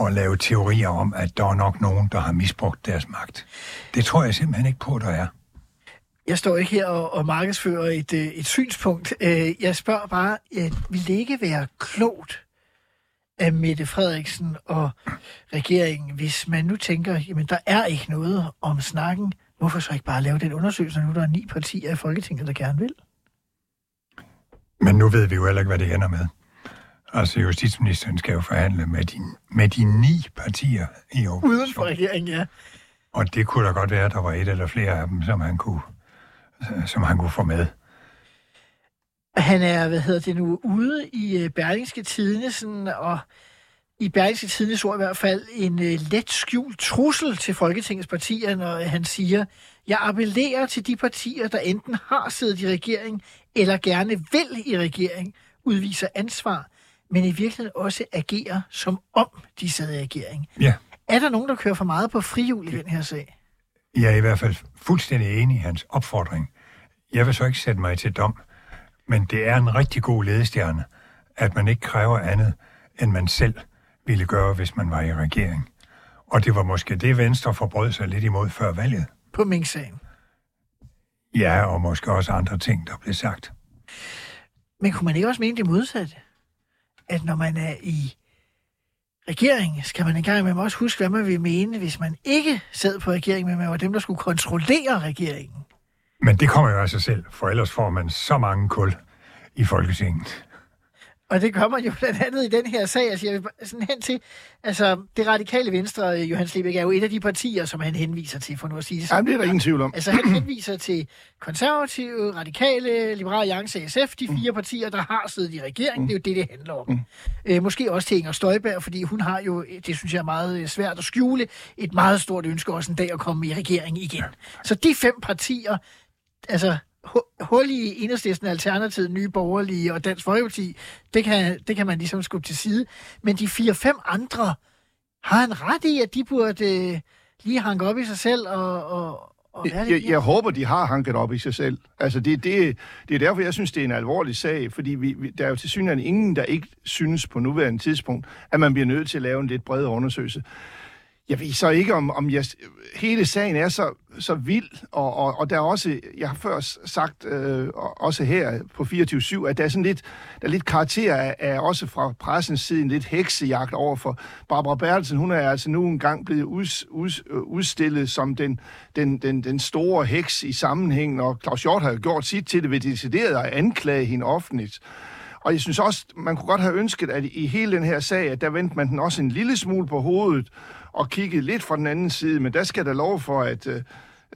at lave teorier om, at der er nok nogen, der har misbrugt deres magt. Det tror jeg simpelthen ikke på, der er. Jeg står ikke her og, og markedsfører et, øh, et synspunkt. Øh, jeg spørger bare, vil det ikke være klogt af Mette Frederiksen og regeringen, hvis man nu tænker, jamen der er ikke noget om snakken, hvorfor så ikke bare lave den undersøgelse, nu der er ni partier i Folketinget, der gerne vil? Men nu ved vi jo heller ikke, hvad det ender med. Altså justitsministeren skal jo forhandle med de, med de ni partier i opposition. Uden for regeringen, ja. Og det kunne da godt være, at der var et eller flere af dem, som han kunne, som han kunne få med. Han er, hvad hedder det nu, ude i øh, Berlingske Tidene, sådan, og i Berlingske Tidene ord i hvert fald en uh, let skjult trussel til Folketingets partier, når han siger, jeg appellerer til de partier, der enten har siddet i regering, eller gerne vil i regering, udviser ansvar men i virkeligheden også agerer, som om de sad i regering. Ja. Er der nogen, der kører for meget på frihjul i den her sag? Jeg er i hvert fald fuldstændig enig i hans opfordring. Jeg vil så ikke sætte mig til dom, men det er en rigtig god ledestjerne, at man ikke kræver andet, end man selv ville gøre, hvis man var i regering. Og det var måske det, Venstre forbrød sig lidt imod før valget. På Mink-sagen. Ja, og måske også andre ting, der blev sagt. Men kunne man ikke også mene det modsatte? At når man er i regering, skal man engang imellem også huske, hvad man vil mene, hvis man ikke sad på regeringen, men man var dem, der skulle kontrollere regeringen. Men det kommer jo af sig selv, for ellers får man så mange kul i Folketinget. Og det kommer jo blandt andet i den her sag. Altså, jeg vil sådan hen til, altså, det radikale venstre, øh, Johan Slebæk, er jo et af de partier, som han henviser til, for nu at sige det Jamen, det er der ingen tvivl om. Altså, han henviser til konservative, radikale, liberale alliance, SF, de fire partier, der har siddet i regeringen. Det er jo det, det handler om. Mm. Øh, måske også til Inger Støjberg, fordi hun har jo, det synes jeg er meget øh, svært at skjule, et meget stort ønske også en dag at komme i regering igen. Så de fem partier, altså hul i enhedslisten, Alternativet, Nye Borgerlige og Dansk Folkeparti, det kan, det kan man ligesom skubbe til side. Men de fire-fem andre, har han ret i, at de burde øh, lige hanke op i sig selv og, og, Jeg, jeg, jeg håber, de har hanket op i sig selv. Altså, det, det, det er derfor, jeg synes, det er en alvorlig sag, fordi vi, vi, der er jo til synligheden ingen, der ikke synes på nuværende tidspunkt, at man bliver nødt til at lave en lidt bredere undersøgelse. Jeg ved så ikke, om, om jeg, hele sagen er så, så vild, og, og, og der er også, jeg har før sagt, øh, også her på 24-7, at der er sådan lidt, der er lidt karakter af, af, også fra pressens side, en lidt heksejagt over for Barbara Bertelsen. Hun er altså nu engang blevet uds, uds, øh, udstillet som den, den, den, den store heks i sammenhængen, og Claus Hjort har jo gjort sit til det ved decideret at anklage hende offentligt. Og jeg synes også, man kunne godt have ønsket, at i hele den her sag, at der vendte man den også en lille smule på hovedet, og kiggede lidt fra den anden side, men der skal der lov for, at øh,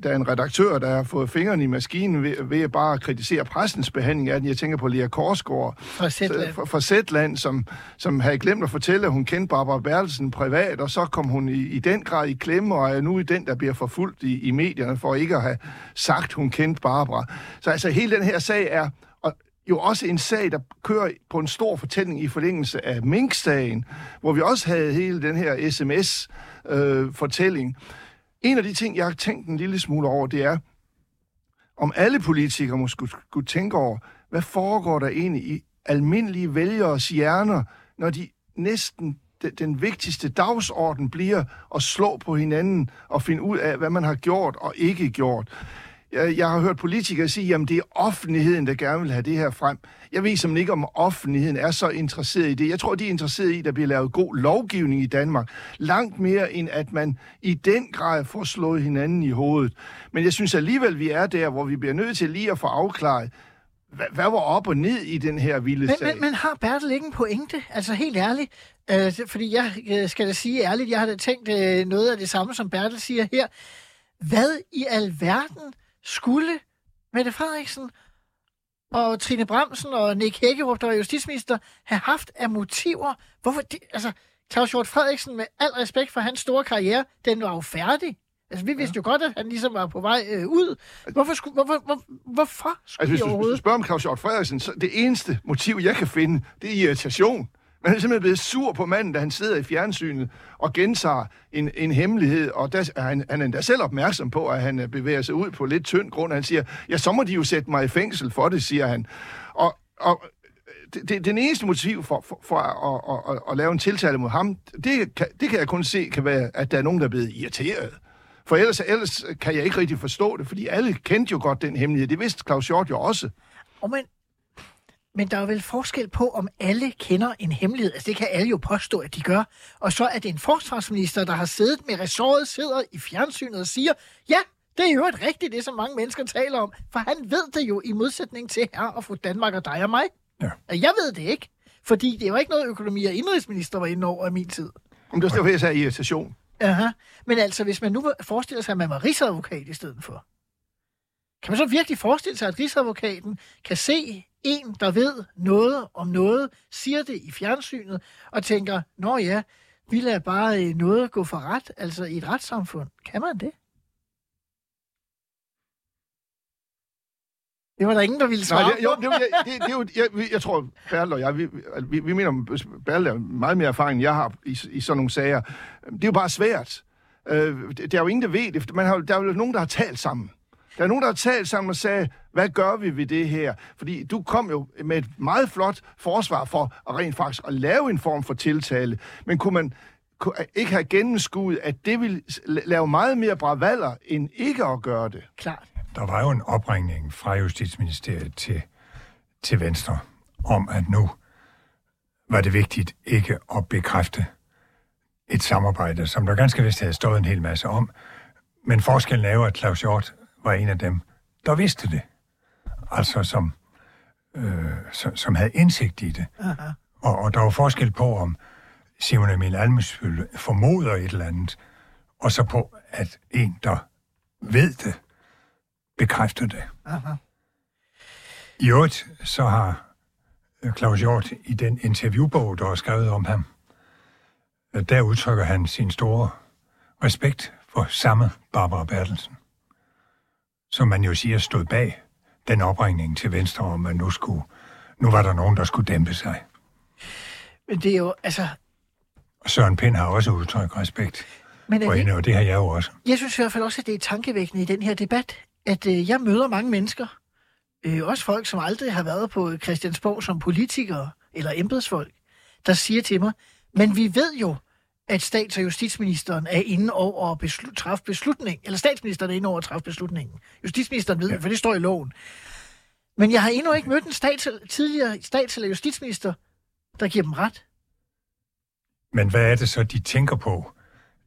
der er en redaktør, der har fået fingrene i maskinen ved, ved at bare kritisere pressens behandling af den. Jeg tænker på Lea Korsgaard fra Zetland. fra, fra Zetland, som, som havde glemt at fortælle, at hun kendte Barbara Bertelsen privat, og så kom hun i, i den grad i klemme, og er nu i den, der bliver forfulgt i, i medierne, for ikke at have sagt, hun kendte Barbara. Så altså, hele den her sag er jo også en sag, der kører på en stor fortælling i forlængelse af Mink-sagen, hvor vi også havde hele den her sms-fortælling. Øh, en af de ting, jeg har tænkt en lille smule over, det er, om alle politikere måske skulle, skulle tænke over, hvad foregår der egentlig i almindelige vælgeres hjerner, når de næsten den vigtigste dagsorden bliver at slå på hinanden og finde ud af, hvad man har gjort og ikke gjort. Jeg, jeg har hørt politikere sige, at det er offentligheden, der gerne vil have det her frem. Jeg ved simpelthen ikke, om offentligheden er så interesseret i det. Jeg tror, de er interesseret i, at der bliver lavet god lovgivning i Danmark. Langt mere, end at man i den grad får slået hinanden i hovedet. Men jeg synes alligevel, vi er der, hvor vi bliver nødt til lige at få afklaret, hvad, hvad var op og ned i den her vilde Men, sag? men, men har Bertel ikke en pointe? Altså helt ærligt. Øh, fordi jeg øh, skal da sige ærligt, jeg har da tænkt øh, noget af det samme, som Bertel siger her. Hvad i alverden skulle Mette Frederiksen og Trine Bramsen og Nick Hækkerup, der var justitsminister, have haft af motiver? Hvorfor det, altså, Claus Hjort Frederiksen, med al respekt for hans store karriere, den var jo færdig. Altså, vi vidste jo godt, at han ligesom var på vej øh, ud. Hvorfor skulle, hvorfor, hvor, hvorfor skulle Altså, de hvis du, hvis du spørger om Claus Hjort Frederiksen, så det eneste motiv, jeg kan finde, det er irritation. Man er simpelthen blevet sur på manden, da han sidder i fjernsynet og gentager en, en hemmelighed, og der, er han, han er endda selv opmærksom på, at han øh, bevæger sig ud på lidt tynd grund. Han siger, ja, så må de jo sætte mig i fængsel for det, siger han. Og, og øh, det, det, den eneste motiv for, for, for at, at, at, at lave en tiltale mod ham, det kan, det kan jeg kun se, kan være, at der er nogen, der er blevet irriteret. For ellers, ellers kan jeg ikke rigtig forstå det, fordi alle kendte jo godt den hemmelighed. Det vidste Claus Hjort jo også. Oh, men, men der er vel forskel på, om alle kender en hemmelighed. Altså, det kan alle jo påstå, at de gør. Og så er det en forsvarsminister, der har siddet med ressortet, sidder i fjernsynet og siger, ja, det er jo et rigtigt, det som mange mennesker taler om. For han ved det jo i modsætning til her og fru Danmark og dig og mig. Ja. Og Jeg ved det ikke. Fordi det var ikke noget, økonomi- og indrigsminister var inde over i min tid. Om det var derfor, jeg sagde irritation. Aha. Men altså, hvis man nu forestiller sig, at man var rigsadvokat i stedet for, kan man så virkelig forestille sig, at rigsadvokaten kan se en, der ved noget om noget, siger det i fjernsynet, og tænker, nå ja, vi lader bare øh, noget gå for ret, altså i et retssamfund. Kan man det? Det var der ingen, der ville svare Nej, det, jo, det, det, det, det er jo, jeg, jeg tror, Bertel og jeg, vi, vi, vi mener, Bertel har meget mere erfaring, end jeg har i, i sådan nogle sager. Det er jo bare svært. Øh, det- der er jo ingen, der ved det. Man har, der er jo nogen, der har talt sammen. Der er nogen, der har talt sammen og sagde, hvad gør vi ved det her? Fordi du kom jo med et meget flot forsvar for at rent faktisk at lave en form for tiltale. Men kunne man, ku- ikke have gennemskuet, at det vil s- la- lave meget mere bravaller, end ikke at gøre det. Klart. Der var jo en opringning fra Justitsministeriet til, til Venstre om, at nu var det vigtigt ikke at bekræfte et samarbejde, som der ganske vist havde stået en hel masse om. Men forskellen er jo, at Claus Hjort var en af dem, der vidste det. Altså som, øh, som, som havde indsigt i det. Aha. Og, og der var forskel på, om Simon Emil Almesbøl formoder et eller andet, og så på, at en, der ved det, bekræfter det. Aha. I øvrigt, så har øh, Claus Hjort i den interviewbog, der er skrevet om ham, øh, der udtrykker han sin store respekt for samme Barbara Bertelsen, som man jo siger stod bag den opringning til Venstre, om at nu, skulle, nu var der nogen, der skulle dæmpe sig. Men det er jo, altså... Søren Pind har også udtrykt respekt Men for det, hende, og det har jeg jo også. Jeg synes i hvert fald også, at det er tankevækkende i den her debat, at øh, jeg møder mange mennesker, øh, også folk, som aldrig har været på Christiansborg som politikere eller embedsfolk, der siger til mig, men vi ved jo, at stats- og justitsministeren er inde over at beslut, træffe beslutning, eller statsministeren er inde over at træffe beslutningen. Justitsministeren ved, ja. for det står i loven. Men jeg har endnu ikke mødt en stats, tidligere stats- eller justitsminister, der giver dem ret. Men hvad er det så, de tænker på?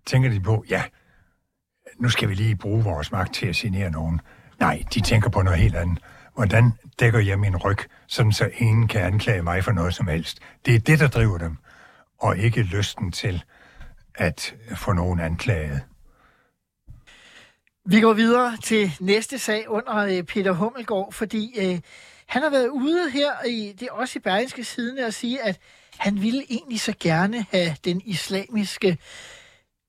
Tænker de på, ja, nu skal vi lige bruge vores magt til at signere nogen. Nej, de tænker på noget helt andet. Hvordan dækker jeg min ryg, sådan så ingen kan anklage mig for noget som helst? Det er det, der driver dem, og ikke lysten til at få nogen anklaget. Vi går videre til næste sag under øh, Peter Hummelgaard, fordi øh, han har været ude her, i, det er også i Berlingske Siden, at sige, at han ville egentlig så gerne have den islamiske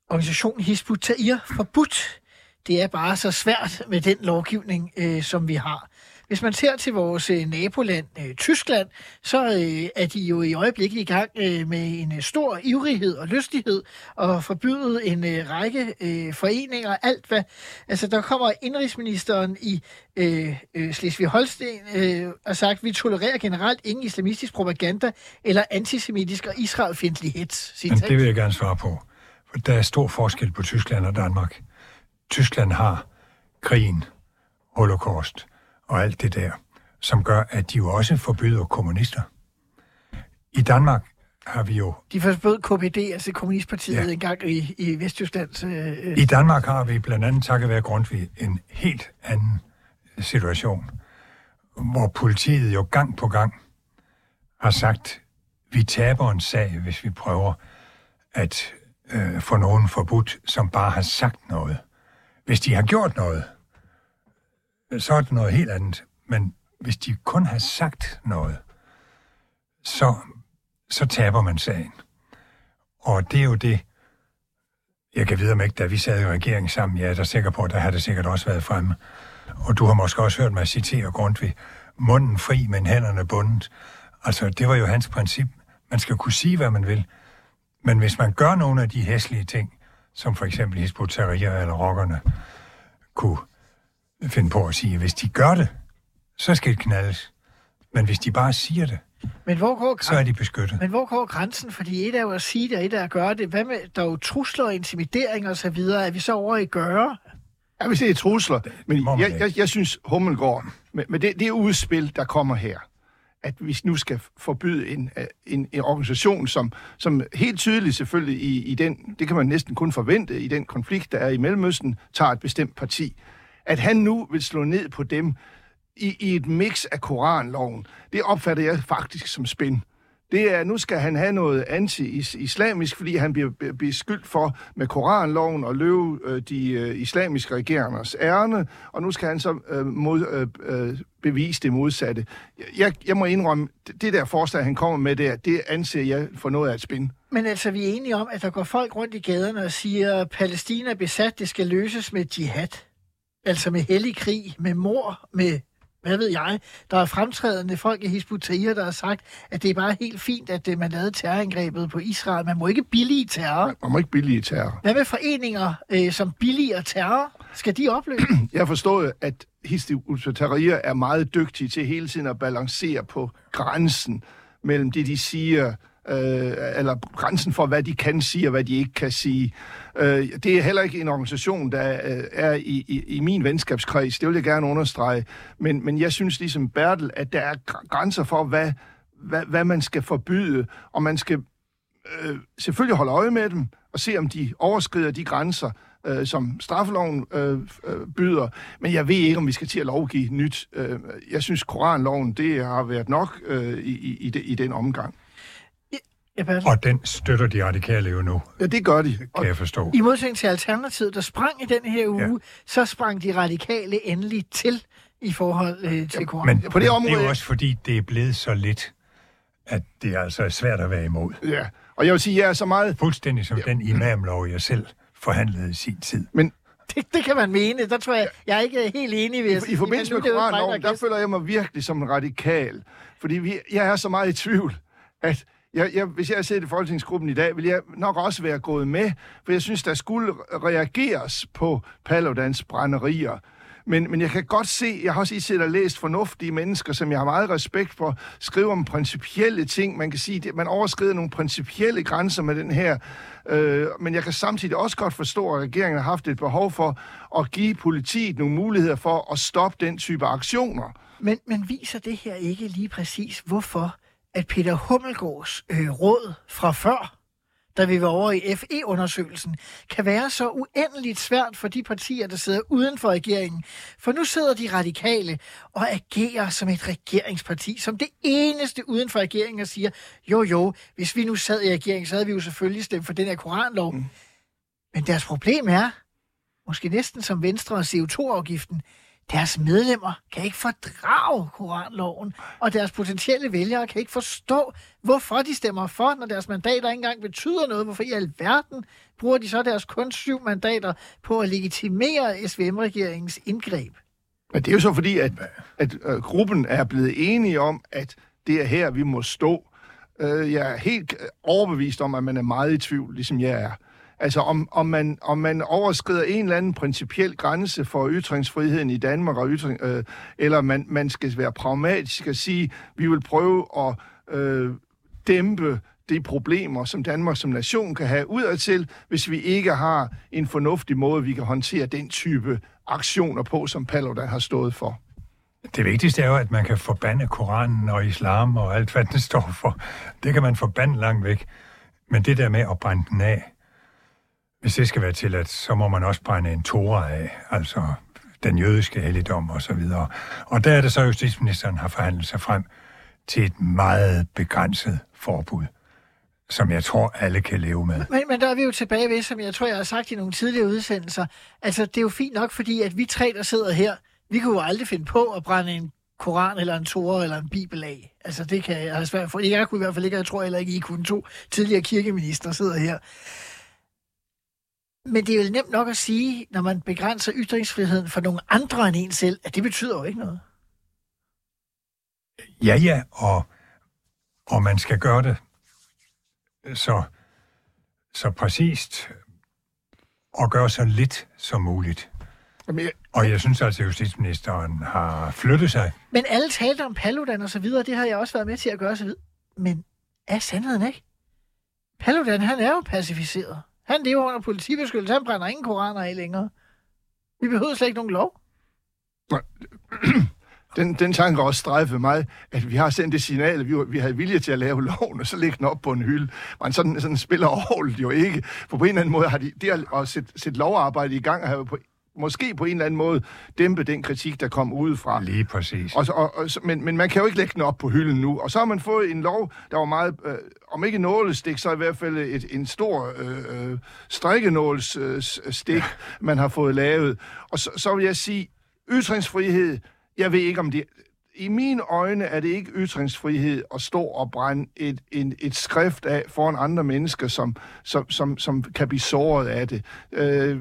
organisation Hizbut Tahrir forbudt. Det er bare så svært med den lovgivning, øh, som vi har. Hvis man ser til vores øh, naboland, øh, Tyskland, så øh, er de jo i øjeblikket i gang med en stor ivrighed og lystighed og forbyde en række foreninger, alt hvad... Altså, der kommer indrigsministeren i øh, øh, Slesvig-Holsten øh, og sagt, vi tolererer generelt ingen islamistisk propaganda eller antisemitisk og israelfjendtlig hets. Men det vil jeg gerne svare på. For der er stor forskel på Tyskland og Danmark. Tyskland har krigen, holocaust og alt det der, som gør, at de jo også forbyder kommunister. I Danmark har vi jo... De forbød KPD, altså Kommunistpartiet, Ja. engang i, i Vesttysklands... Øh, I Danmark har vi blandt andet takket være Grundtvig en helt anden situation, hvor politiet jo gang på gang har sagt, vi taber en sag, hvis vi prøver at øh, få nogen forbudt, som bare har sagt noget. Hvis de har gjort noget, så er det noget helt andet. Men hvis de kun har sagt noget, så, så taber man sagen. Og det er jo det, jeg kan vide om ikke, da vi sad i regeringen sammen, jeg er da sikker på, at der har det sikkert også været fremme. Og du har måske også hørt mig citere Grundtvig. Munden fri, men hænderne bundet. Altså, det var jo hans princip. Man skal kunne sige, hvad man vil. Men hvis man gør nogle af de hæslige ting, som for eksempel Hizb eller rockerne kunne finde på at sige, hvis de gør det, så skal det knaldes. Men hvis de bare siger det, men, hvor går så er de beskyttet. men hvor går grænsen? Fordi et er jo at sige det, og et er at gøre det. Hvad med, der er jo trusler og intimidering og så videre. Er vi så over i gøre? Jeg vil er trusler, men jeg, jeg, jeg synes, Hummelgaard, med, med det, det udspil, der kommer her, at vi nu skal forbyde en, øh, en, en organisation, som, som helt tydeligt selvfølgelig i, i den, det kan man næsten kun forvente, i den konflikt, der er i Mellemøsten, tager et bestemt parti. At han nu vil slå ned på dem i, i et mix af Koranloven, det opfatter jeg faktisk som spin. Det er, nu skal han have noget anti-islamisk, fordi han bliver beskyldt for med Koranloven at løbe øh, de øh, islamiske regeringers ærne, og nu skal han så øh, mod, øh, øh, bevise det modsatte. Jeg, jeg må indrømme, det, det der forslag, han kommer med der, det anser jeg for noget af et spin. Men altså, vi er enige om, at der går folk rundt i gaderne og siger, at Palæstina er besat, det skal løses med jihad. Altså med hellig krig, med mor, med hvad ved jeg. Der er fremtrædende folk i Hizb ut-Tahrir, der har sagt, at det er bare helt fint, at øh, man lavede terrorangrebet på Israel. Man må ikke billige terror. Man må ikke billige terror. Hvad med foreninger, øh, som billiger terror? Skal de opløse? Jeg har forstået, at Hizb ut-Tahrir er meget dygtige til hele tiden at balancere på grænsen mellem det, de siger øh, eller grænsen for, hvad de kan sige og hvad de ikke kan sige. Øh, det er heller ikke en organisation, der øh, er i, i, i min venskabskreds. Det vil jeg gerne understrege. Men, men jeg synes ligesom Bertel, at der er grænser for, hvad, hvad, hvad man skal forbyde, og man skal øh, selvfølgelig holde øje med dem og se, om de overskrider de grænser, øh, som straffeloven øh, øh, byder. Men jeg ved ikke, om vi skal til at lovgive nyt. Øh, jeg synes, Koranloven, det har været nok øh, i, i, i den omgang. Ja, Bertel. Og den støtter de radikale jo nu, Ja, det gør de. Og, kan jeg forstå. I modsætning til Alternativet, der sprang i den her uge, Ja. ja. så sprang de radikale endelig til i forhold øh, til Koran. Men på det det er område- jo også fordi, det er blevet så lidt, at det er altså svært at være imod. ja. og jeg vil sige, jeg er så meget... Fuldstændig som den imamlov, jeg selv forhandlede i sin tid. Men Det, det kan man mene. Der tror jeg, jeg er ikke helt enig ved at I, sige, I forbindelse med er Koranloven, der føler jeg mig virkelig som en radikal. Fordi vi, jeg er så meget i tvivl, at jeg, jeg, hvis jeg havde siddet i Folketingsgruppen i dag, ville jeg nok også være gået med, for jeg synes, der skulle reageres på Paludans brænderier. Men, men jeg kan godt se, jeg har også i set og læst fornuftige mennesker, som jeg har meget respekt for, skrive om principielle ting. Man kan sige, at man overskrider nogle principielle grænser med den her. Øh, men jeg kan samtidig også godt forstå, at regeringen har haft et behov for at give politiet nogle muligheder for at stoppe den type aktioner. Men, men viser det her ikke lige præcis, hvorfor at Peter Hummelgaards øh, råd fra før, da vi var over i FE-undersøgelsen, kan være så uendeligt svært for de partier, der sidder uden for regeringen. For nu sidder de radikale og agerer som et regeringsparti, som det eneste uden for regeringen og siger, jo jo, hvis vi nu sad i regeringen, så havde vi jo selvfølgelig stemt for den her koranlov. Mm. Men deres problem er, måske næsten som Venstre og CO2-afgiften, deres medlemmer kan ikke fordrage koranloven, og deres potentielle vælgere kan ikke forstå, hvorfor de stemmer for, når deres mandater ikke engang betyder noget. Hvorfor i alverden bruger de så deres kun syv mandater på at legitimere SVM-regeringens indgreb? Men det er jo så fordi, at, at øh, gruppen er blevet enige om, at det er her, vi må stå. Øh, jeg er helt øh, overbevist om, at man er meget i tvivl, ligesom jeg er. Altså om, om, man, om man overskrider en eller anden principiel grænse for ytringsfriheden i Danmark, og ytring, øh, eller man, man skal være pragmatisk og sige, vi vil prøve at øh, dæmpe de problemer, som Danmark som nation kan have udadtil, hvis vi ikke har en fornuftig måde, vi kan håndtere den type aktioner på, som Paludan har stået for. Det vigtigste er jo, at man kan forbande Koranen og islam og alt, hvad den står for. Det kan man forbande langt væk. Men det der med at brænde den af, hvis det skal være tilladt, så må man også brænde en tora af, altså den jødiske helligdom og så videre. Og der er det så, at justitsministeren har forhandlet sig frem til et meget begrænset forbud, som jeg tror, alle kan leve med. Men, men der er vi jo tilbage ved, som jeg tror, jeg har sagt i nogle tidligere udsendelser. Altså, det er jo fint nok, fordi at vi tre, der sidder her, vi kunne jo aldrig finde på at brænde en koran eller en tore eller en bibel af. Altså, det kan jeg have svært for. Jeg kunne i hvert fald ikke, og jeg tror heller ikke, I kunne to tidligere kirkeminister sidder her. Men det er jo nemt nok at sige, når man begrænser ytringsfriheden for nogle andre end en selv, at det betyder jo ikke noget. Ja, ja, og, og man skal gøre det så, så præcist og gøre så lidt som muligt. Jamen, jeg, Og jeg synes altså, at justitsministeren har flyttet sig. Men alle talte om Paludan og så videre, det har jeg også været med til at gøre så videre. Men er sandheden ikke? Paludan, han er jo pacificeret. Han lever under politibeskyttelse, han brænder ingen koraner af længere. Vi behøver slet ikke nogen lov. den, den tanke også strejfede mig, at vi har sendt det signal, at vi, vi havde vilje til at lave loven, og så lægge den op på en hylde. Men sådan, sådan spiller Aarhus jo ikke. For på en eller anden måde har de, det at, at sætte, sætte lovarbejde i gang, har jo på, måske på en eller anden måde dæmpet den kritik, der kom udefra. Lige præcis. Og, så- og, og, men, men man kan jo ikke lægge den op på hylden nu. Og så har man fået en lov, der var meget, øh, om ikke nålestik, så i hvert fald et, en stor øh, øh, strikkenålsstik, øh, stik, man har fået lavet. Og så, så vil jeg sige, ytringsfrihed, jeg ved ikke om det... I mine øjne er det ikke ytringsfrihed at stå og brænde et, en, et skrift af foran andre mennesker, som, som, som, som kan blive såret af det. Øh,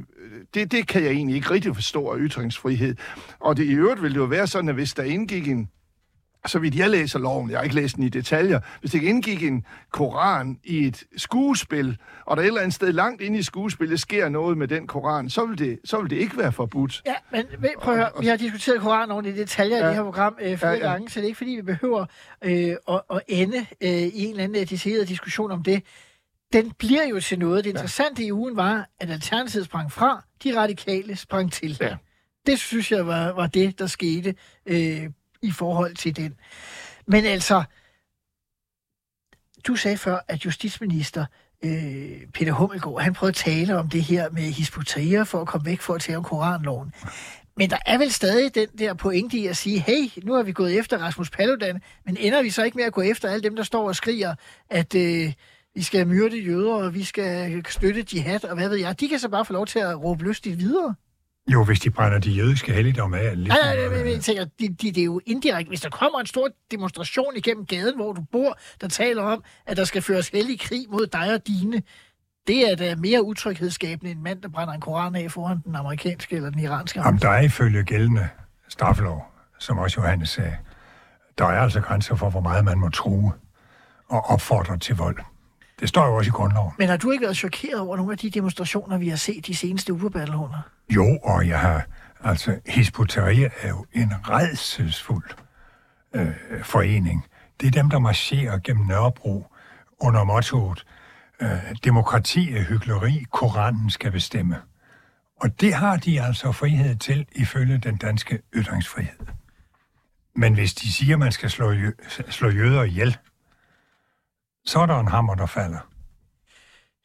det. Det kan jeg egentlig ikke rigtig forstå af ytringsfrihed. Og det i øvrigt ville det jo være sådan, at hvis der indgik en, så vidt jeg læser loven, jeg har ikke læst den i detaljer, hvis det indgik en koran i et skuespil, og der et eller andet sted langt inde i skuespillet sker noget med den koran, så vil det, så vil det ikke være forbudt. Ja, men prøv at høre, vi har diskuteret Koranen i detaljer ja. i det her program øh, flere ja, Ja, ja. ja. gange, så det er ikke fordi, vi behøver øh, at, at ende øh, i en eller anden decideret diskussion om det. Den bliver jo til noget. Det interessante i ugen var, at Alternativet sprang fra, de radikale sprang til. Ja. Det synes jeg var, var det, der skete øh, i forhold til den. Men altså, du sagde før, at justitsminister øh, Peter Hummelgaard, han prøvede at tale om det her med Hisbutria for at komme væk for at tale om Koranloven. Men der er vel stadig den der pointe i at sige, hey, nu har vi gået efter Rasmus Paludan, men ender vi så ikke med at gå efter alle dem, der står og skriger, at øh, vi skal myrde jøder, og vi skal støtte jihad, og hvad ved jeg. De kan så bare få lov til at råbe lystigt videre. Jo, hvis de brænder de jødiske helligdomme af. Lidt Nej, nej, nej, nej, jeg tænker, det, det, det er jo indirekte. Hvis der kommer en stor demonstration igennem gaden, hvor du bor, der taler om, at der skal føres hellig krig mod dig og dine, det er da mere utryghedsskabende end en mand, der brænder en koran af foran den amerikanske eller den iranske Jamen, der er ifølge gældende straffelov, som også Johannes sagde, der er altså grænser for, hvor meget man må true og opfordre til vold. Det står jo også i grundloven. Men har du ikke været chokeret over nogle af de demonstrationer, vi har set de seneste uger, Bertelhunder? Jo, og jeg har... Altså, Hisbutteria er jo en redselsfuld øh, forening. Det er dem, der marcherer gennem Nørrebro under mottoet øh, Demokrati er hyggeleri, Koranen skal bestemme. Og det har de altså frihed til ifølge den danske ytringsfrihed. Men hvis de siger, at man skal slå, jø- slå jøder ihjel, så er der en hammer, der falder.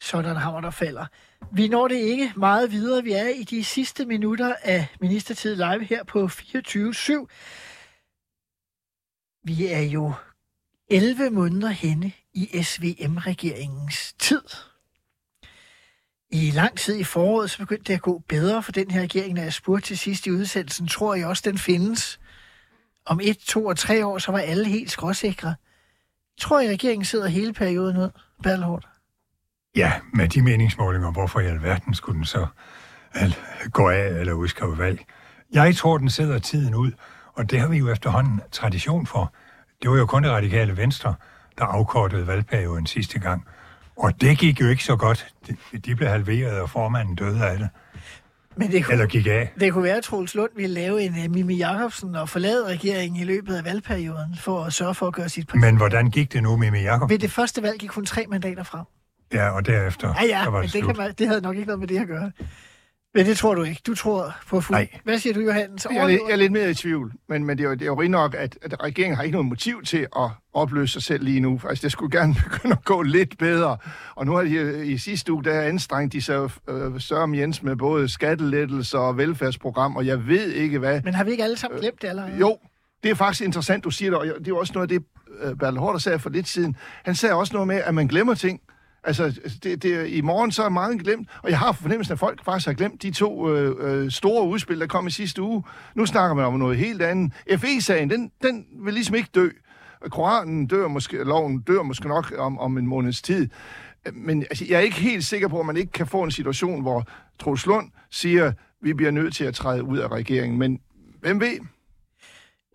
så der en hammer, der falder. Vi når det ikke meget videre. Vi er i de sidste minutter af Ministertid Live her på 24-7. Vi er jo 11 måneder henne i SVM-regeringens tid. I lang tid i foråret, så begyndte det at gå bedre for den her regering, når jeg spurgte til sidst i udsendelsen. Tror jeg også, den findes? Om et, to og tre år, så var alle helt skråsikre. Tror jeg, regeringen sidder hele perioden ud, Bertelhort? Ja, med de meningsmålinger, hvorfor i alverden skulle den så gå af eller udskrive valg? Jeg tror, den sidder tiden ud, og det har vi jo efterhånden tradition for. Det var jo kun det radikale venstre, der afkortede valgperioden sidste gang. Og det gik jo ikke så godt. De, de blev halveret, og formanden døde af det. Men det kunne, Eller gik af. det kunne være, at Troels Lund ville lave en uh, Mimi Jacobsen og forlade regeringen i løbet af valgperioden for at sørge for at gøre sit parti. Men hvordan gik det nu med Mimi Jacob? Ved det første valg gik hun tre mandater frem. Ja, og derefter Ja, ja, der var men det det, slut. kan man, det havde nok ikke noget med det at gøre. Men det tror du ikke. Du tror på fuld. Nej. Hvad siger du, Johannes? Jeg er, lidt, jeg er lidt mere i tvivl, men, men det, er jo, det er jo rigtig nok, at, at regeringen har ikke noget motiv til at opløse sig selv lige nu. Altså, det skulle gerne begynde at gå lidt bedre. Og nu har de øh, i sidste uge, der anstrengt de sig øh, Søren Jens med både skattelettelser og velfærdsprogram, og jeg ved ikke hvad. Men har vi ikke alle sammen glemt det allerede? Jo, det er faktisk interessant, du siger det, og det er jo også noget af det, øh, Bertel Hårder sagde for lidt siden. Han sagde også noget med, at man glemmer ting. Altså, det, det, i morgen så er meget glemt, og jeg har fornemmelsen, at folk faktisk har glemt de to øh, øh, store udspil, der kom i sidste uge. Nu snakker man om noget helt andet. FE-sagen, den, den vil ligesom ikke dø. Koranen dør måske, loven dør måske nok om, om en måneds tid. Men altså, jeg er ikke helt sikker på, at man ikke kan få en situation, hvor Troels Lund siger, vi bliver nødt til at træde ud af regeringen. Men hvem ved?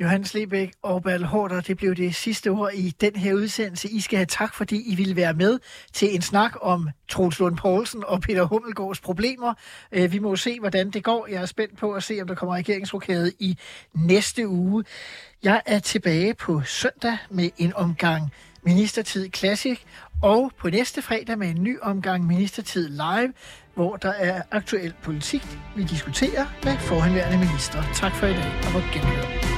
Johannes Lebæk og Bertel Hårder, det blev det sidste ord i den her udsendelse. I skal have tak, fordi I ville være med til en snak om Troels Lund Poulsen og Peter Hummelgaards problemer. Øh, vi må se, hvordan det går. Jeg er spændt på at se, om der kommer regeringsrokade i næste uge. Jeg er tilbage på søndag med en omgang Ministertid Classic, og på næste fredag med en ny omgang Ministertid Live, hvor der er aktuel politik, vi diskuterer med forhenværende minister. Tak for i dag, og på genhør.